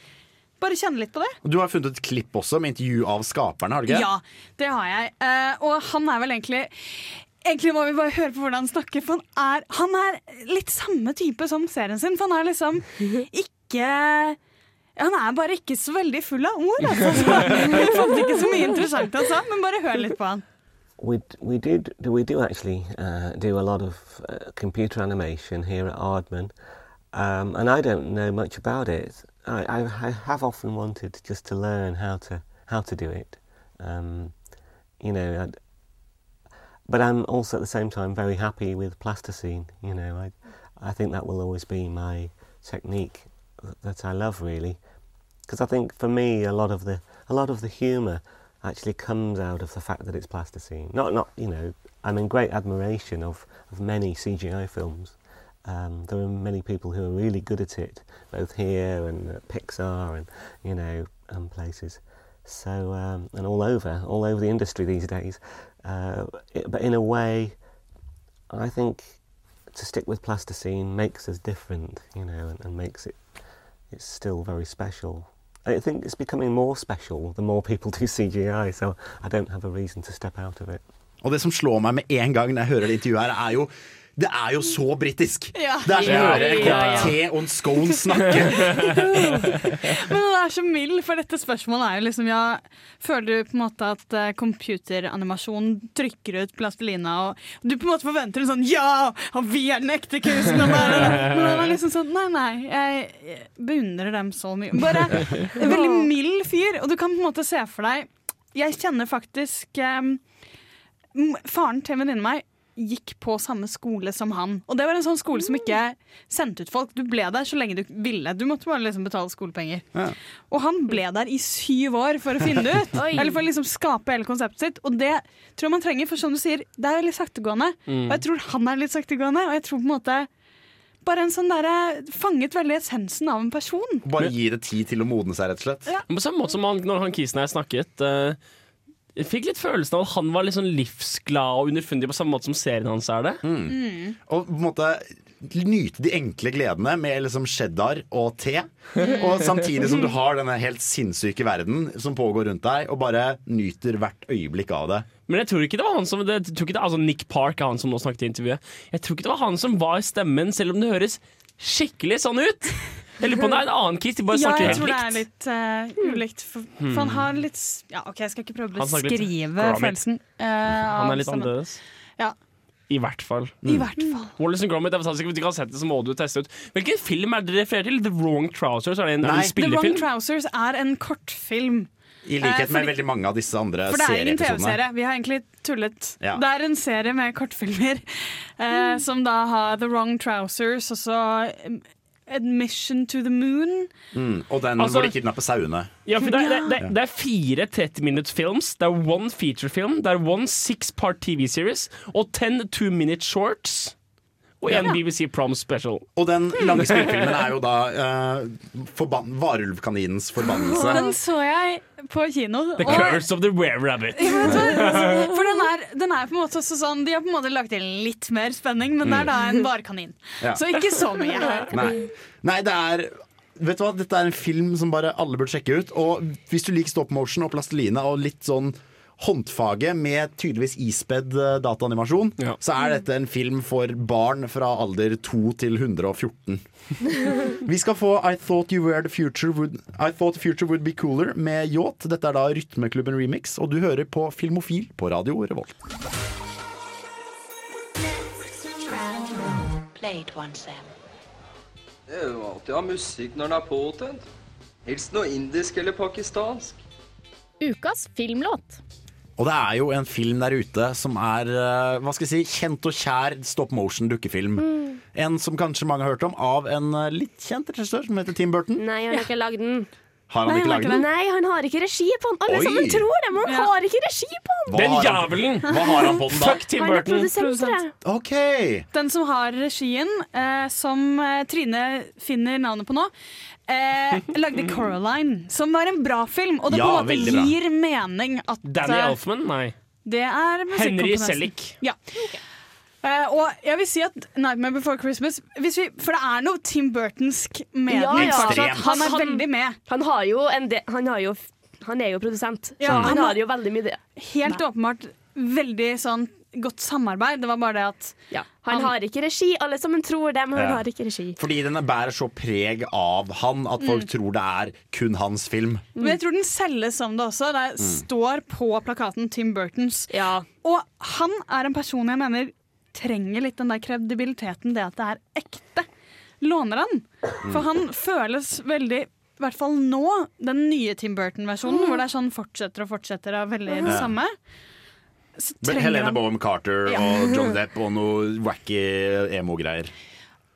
bare kjenne litt på det. Du har funnet et klipp også med intervju av skaperne, har du ikke? Ja, det har jeg. Uh, og han er vel egentlig Egentlig må vi bare høre på hvordan han snakker, for han er, han er litt samme type som serien sin. For han er liksom ikke Han er bare ikke så veldig full av ord, altså. Jeg fant ikke så mye interessant han sa, men bare hør litt på han. We, we did we do actually uh, do a lot of uh, computer animation here at Ardman, um, and I don't know much about it. I, I, I have often wanted just to learn how to how to do it. Um, you know, I'd, but I'm also at the same time very happy with plasticine. You know, I I think that will always be my technique that I love really, because I think for me a lot of the a lot of the humour actually comes out of the fact that it's plasticine. Not not you know I'm in great admiration of of many CGI films. Um, there are many people who are really good at it, both here and at Pixar and you know um, places. So um, and all over, all over the industry these days. Uh, it, but in a way, I think to stick with plasticine makes us different, you know, and, and makes it it's still very special. I think it's becoming more special the more people do CGI, so I don't have a reason to step out of it. Og det som slår meg med en gang når jeg hører det intervjuet her, er jo det er jo så britisk! Ja. Det er som å høre en kopp te og en scone snakke. Men han er så mild, for dette spørsmålet er jo liksom ja, Føler du på en måte at eh, computeranimasjon trykker ut plastelina, og du på en måte forventer en sånn Ja! Og vi er den ekte kusen! Men han er liksom sånn Nei, nei, jeg beundrer dem så mye. Bare en veldig mild fyr, og du kan på en måte se for deg Jeg kjenner faktisk um, Faren til en venninne av meg gikk på samme skole som han. Og det var en sånn skole som ikke sendte ut folk. Du ble der så lenge du ville. Du måtte bare liksom betale skolepenger. Og han ble der i syv år for å finne det ut. Eller for å liksom skape hele konseptet sitt. Og det tror jeg man trenger, for som du sier, det er veldig saktegående. Mm. Og jeg tror han er litt saktegående, og jeg tror på en måte bare en sånn der, Fanget veldig essensen av en person. Bare gi det tid til å modne seg, rett og slett. På samme måte som han, når han kisen her snakket eh, Jeg fikk litt følelsen av at han var litt sånn livsglad og underfundig på samme måte som serien hans er det. Mm. Og på en måte nyte de enkle gledene med liksom cheddar og te. Og samtidig som du har denne helt sinnssyke verden som pågår rundt deg, og bare nyter hvert øyeblikk av det. Men jeg tror ikke det var han som det, tror ikke det, altså Nick Park er han som nå snakket i intervjuet. Jeg tror ikke det var han som var stemmen, selv om det høres skikkelig sånn ut. Jeg lurer på om det er en annen kis, de bare Ja, jeg tror det er litt uh, ulikt. For, for han har litt Ja, OK, jeg skal ikke prøve å beskrive følelsen. Uh, Han er litt annerledes. Ja. I hvert fall. I hvert fall. Wallace and Gromit, jeg ikke, Hvis du ikke har sett det, så må du teste ut. Hvilken film er det dere refererer til? The Wrong Trousers? Er det en, Nei. en spillefilm? The Wrong? Trousers er en kortfilm. I Eh, likhet med fordi- veldig mange av disse andre For det er ingen TV-serie. serieepisodene. Vi har egentlig tullet. Ja. Det er en serie med kortfilmer eh, som da har The Wrong Trousers og så Admission to the Moon. Mm, og den Altså- hvor de kidnapper sauene. Ja, for det, er- det, det, det er fire 30 minutes films, det er one feature film, det er one six part TV series og ten two minute shorts. Og en Ja. BBC Prom special. Og den lange spillefilmen er jo da uh, forban Varulvkaninens forbannelse. Den så jeg på kino. The og- Curse of the. Ja, du hva? For den er, den er på en måte også sånn De har på en måte lagt til litt mer spenning, men det er da en varekanin. Ja. Så ikke så mye. Nei. Nei, det er Vet du hva, Dette er en film som bare alle burde sjekke ut. Og hvis du liker stop motion og plasteline og litt sånn håndfaget med tydeligvis ispedd dataanimasjon, ja. så er dette en film for barn fra alder 2 til 114. Vi skal få I Thought You Were The Future Would I Thought the Future Would Be Cooler med Yacht. Dette er da Rytmeklubben Remix, og du hører på Filmofil på Radio Revolt. Det er jo alltid å ha musikk når den er påtent. Helst noe indisk eller pakistansk. Ukas filmlåt. Og det er jo en film der ute som er eh, hva skal jeg si, kjent og kjær stop motion dukkefilm. En som kanskje mange har hørt om, av en eh, litt kjent regissør som heter Tim Burton. Nei, han har ikke lagd den. Har han ikke laget den? Nei, han har ikke regi på den. Alle Oi. sammen tror det, men han har ikke regi på den. Den jævelen! Hva har han på den da? Fuck Tim Burton. produsent! Den som har regien, eh, som eh, Trine finner navnet på nå, eh, lagde Coraline, som var en bra film. Og det Ja, på en veldig måte bra. gir mening at Danny eh, Elfman? Nei. Det er Henry musikkomponisten. Selick. Ja. Eh, og jeg vil si at 'Nightmare Before Christmas' hvis vi, For det er noe Tim Burtonsk med Ja, den. ja. fortsatt. Han er Han- veldig med. Han har jo en del Han, har jo, han er jo produsent, så Ja, han han har har- jo veldig mye det. Helt åpenbart veldig sånn godt samarbeid. Det var bare det at Han har ikke regi, alle sammen tror det, men han har ikke regi. Fordi den bærer så preg av han at folk Mm. tror det er kun hans film. Men jeg tror den selges som det også. Det Mm. står på plakaten Tim Burtons. Og han er en person jeg mener trenger litt den der kredibiliteten, det at det er ekte. Låner han? For han føles veldig i hvert fall nå, den nye Tim Burton-versjonen, hvor det er sånn fortsetter og fortsetter av veldig det Ja. samme. Men Helene han- Bonham Carter Ja. og John Depp og noe wacky emo-greier.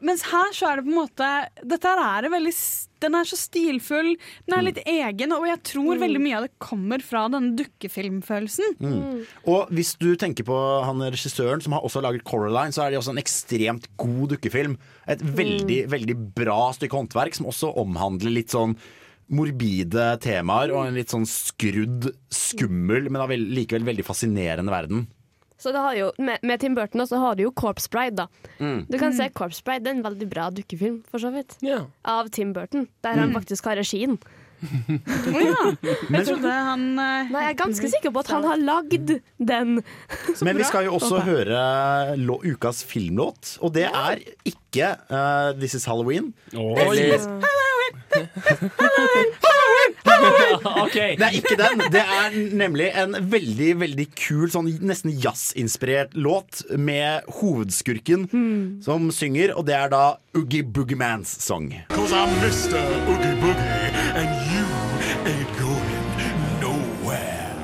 Mens her så er det på en måte Dette her er veldig Den er så stilfull, den er litt egen, og jeg tror veldig mye av det kommer fra denne dukkefilmfølelsen. Mm. Og hvis du tenker på han regissøren som har også laget Coraline, så er det også en ekstremt god dukkefilm. Et veldig, veldig bra stykke håndverk som også omhandler litt sånn morbide temaer og en litt sånn skrudd, skummel, men likevel veldig fascinerende verden. Så det har jo, med, med Tim Burton også har du jo Corpse Bride, da. Mm. Du kan se Corpse Bride, det er en veldig bra dukkefilm, for så vidt. Av Tim Burton, der han Mm. faktisk har regien. Å ja. Jeg trodde han Nei, jeg er ganske sikker på at han har lagd den. Men vi skal jo også høre lå- ukas filmlåt, og det er ikke uh, This Is Halloween. Eller- Det er ikke den. Det er nemlig en veldig veldig kul, sånn nesten jazzinspirert låt med hovedskurken som synger, og det er da Oogie Boogie Mans sang. Cause I'm Mr. Oogie Boogie, and you ain't going nowhere.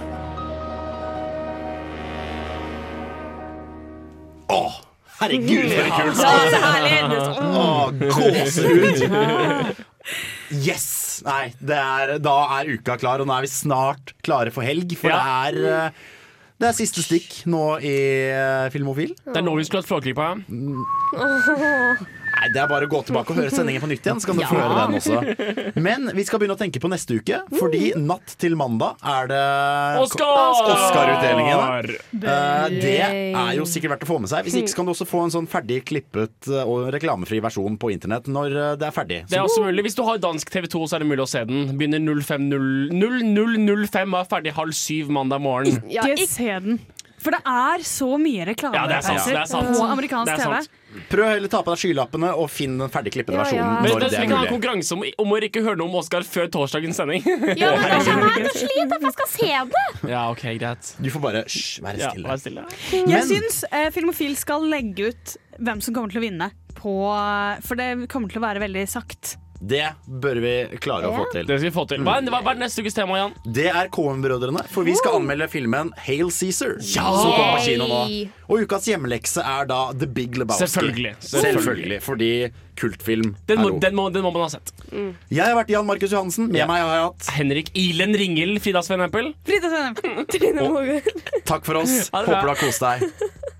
Åh, herregud, for en kul sang! gåsehud! Yes! Nei, det er, da er uka klar, og nå er vi snart klare for helg. For Ja. det er eh, det er siste stikk nå i eh, Filmofil. Det er nå vi skulle hatt Flåklypa. Nei, Det er bare å gå tilbake og høre sendingen på nytt igjen, så kan du få høre den også. Men vi skal begynne å tenke på neste uke, fordi natt til mandag er det Oscar! Oscar-utdelingen. Oscar Eh, det er jo sikkert verdt å få med seg. Hvis ikke så kan du også få en sånn ferdig klippet eh, og reklamefri versjon på internett når eh, det er ferdig. Det er også mulig. Hvis du har dansk TV2, så er det mulig å se den. Begynner 05.00 00.05 og er ferdig halv syv mandag morgen. Ikke se den. For det er så mye reklame Ja, på amerikansk er TV. Prøv heller ta på deg skylappene og finn den ferdig klippede versjonen Men når det, vi kan ha konkurranse om, om å ikke høre noe om Oscar før torsdagens sending. Ja, men da kommer jeg til å slite for jeg skal se det. Ja, ok, greit. Du får bare hysj, være Ja, stille. vær stille. Jeg syns eh, Filmofil skal legge ut hvem som kommer til å vinne. På, for det kommer til å være veldig sagt. Det bør vi klare å få til. Det skal vi få til. Hva er, hva er neste ukes tema, Jan? Det er KM-brødrene, for vi skal anmelde filmen Hail Caesar. Ja! Som kommer på kino nå. Og ukas hjemmelekse er da The Big Lebowski. Selvfølgelig. Selvfølgelig. Fordi kultfilm Den må, er den, må, den må man ha sett. Jeg har vært Jan Markus Johansen. Med meg har jeg hatt Henrik Ilen Ringel, Frida Sven Eppel. Frida Sven Takk for oss. Ha det bra. Håper du har kost deg.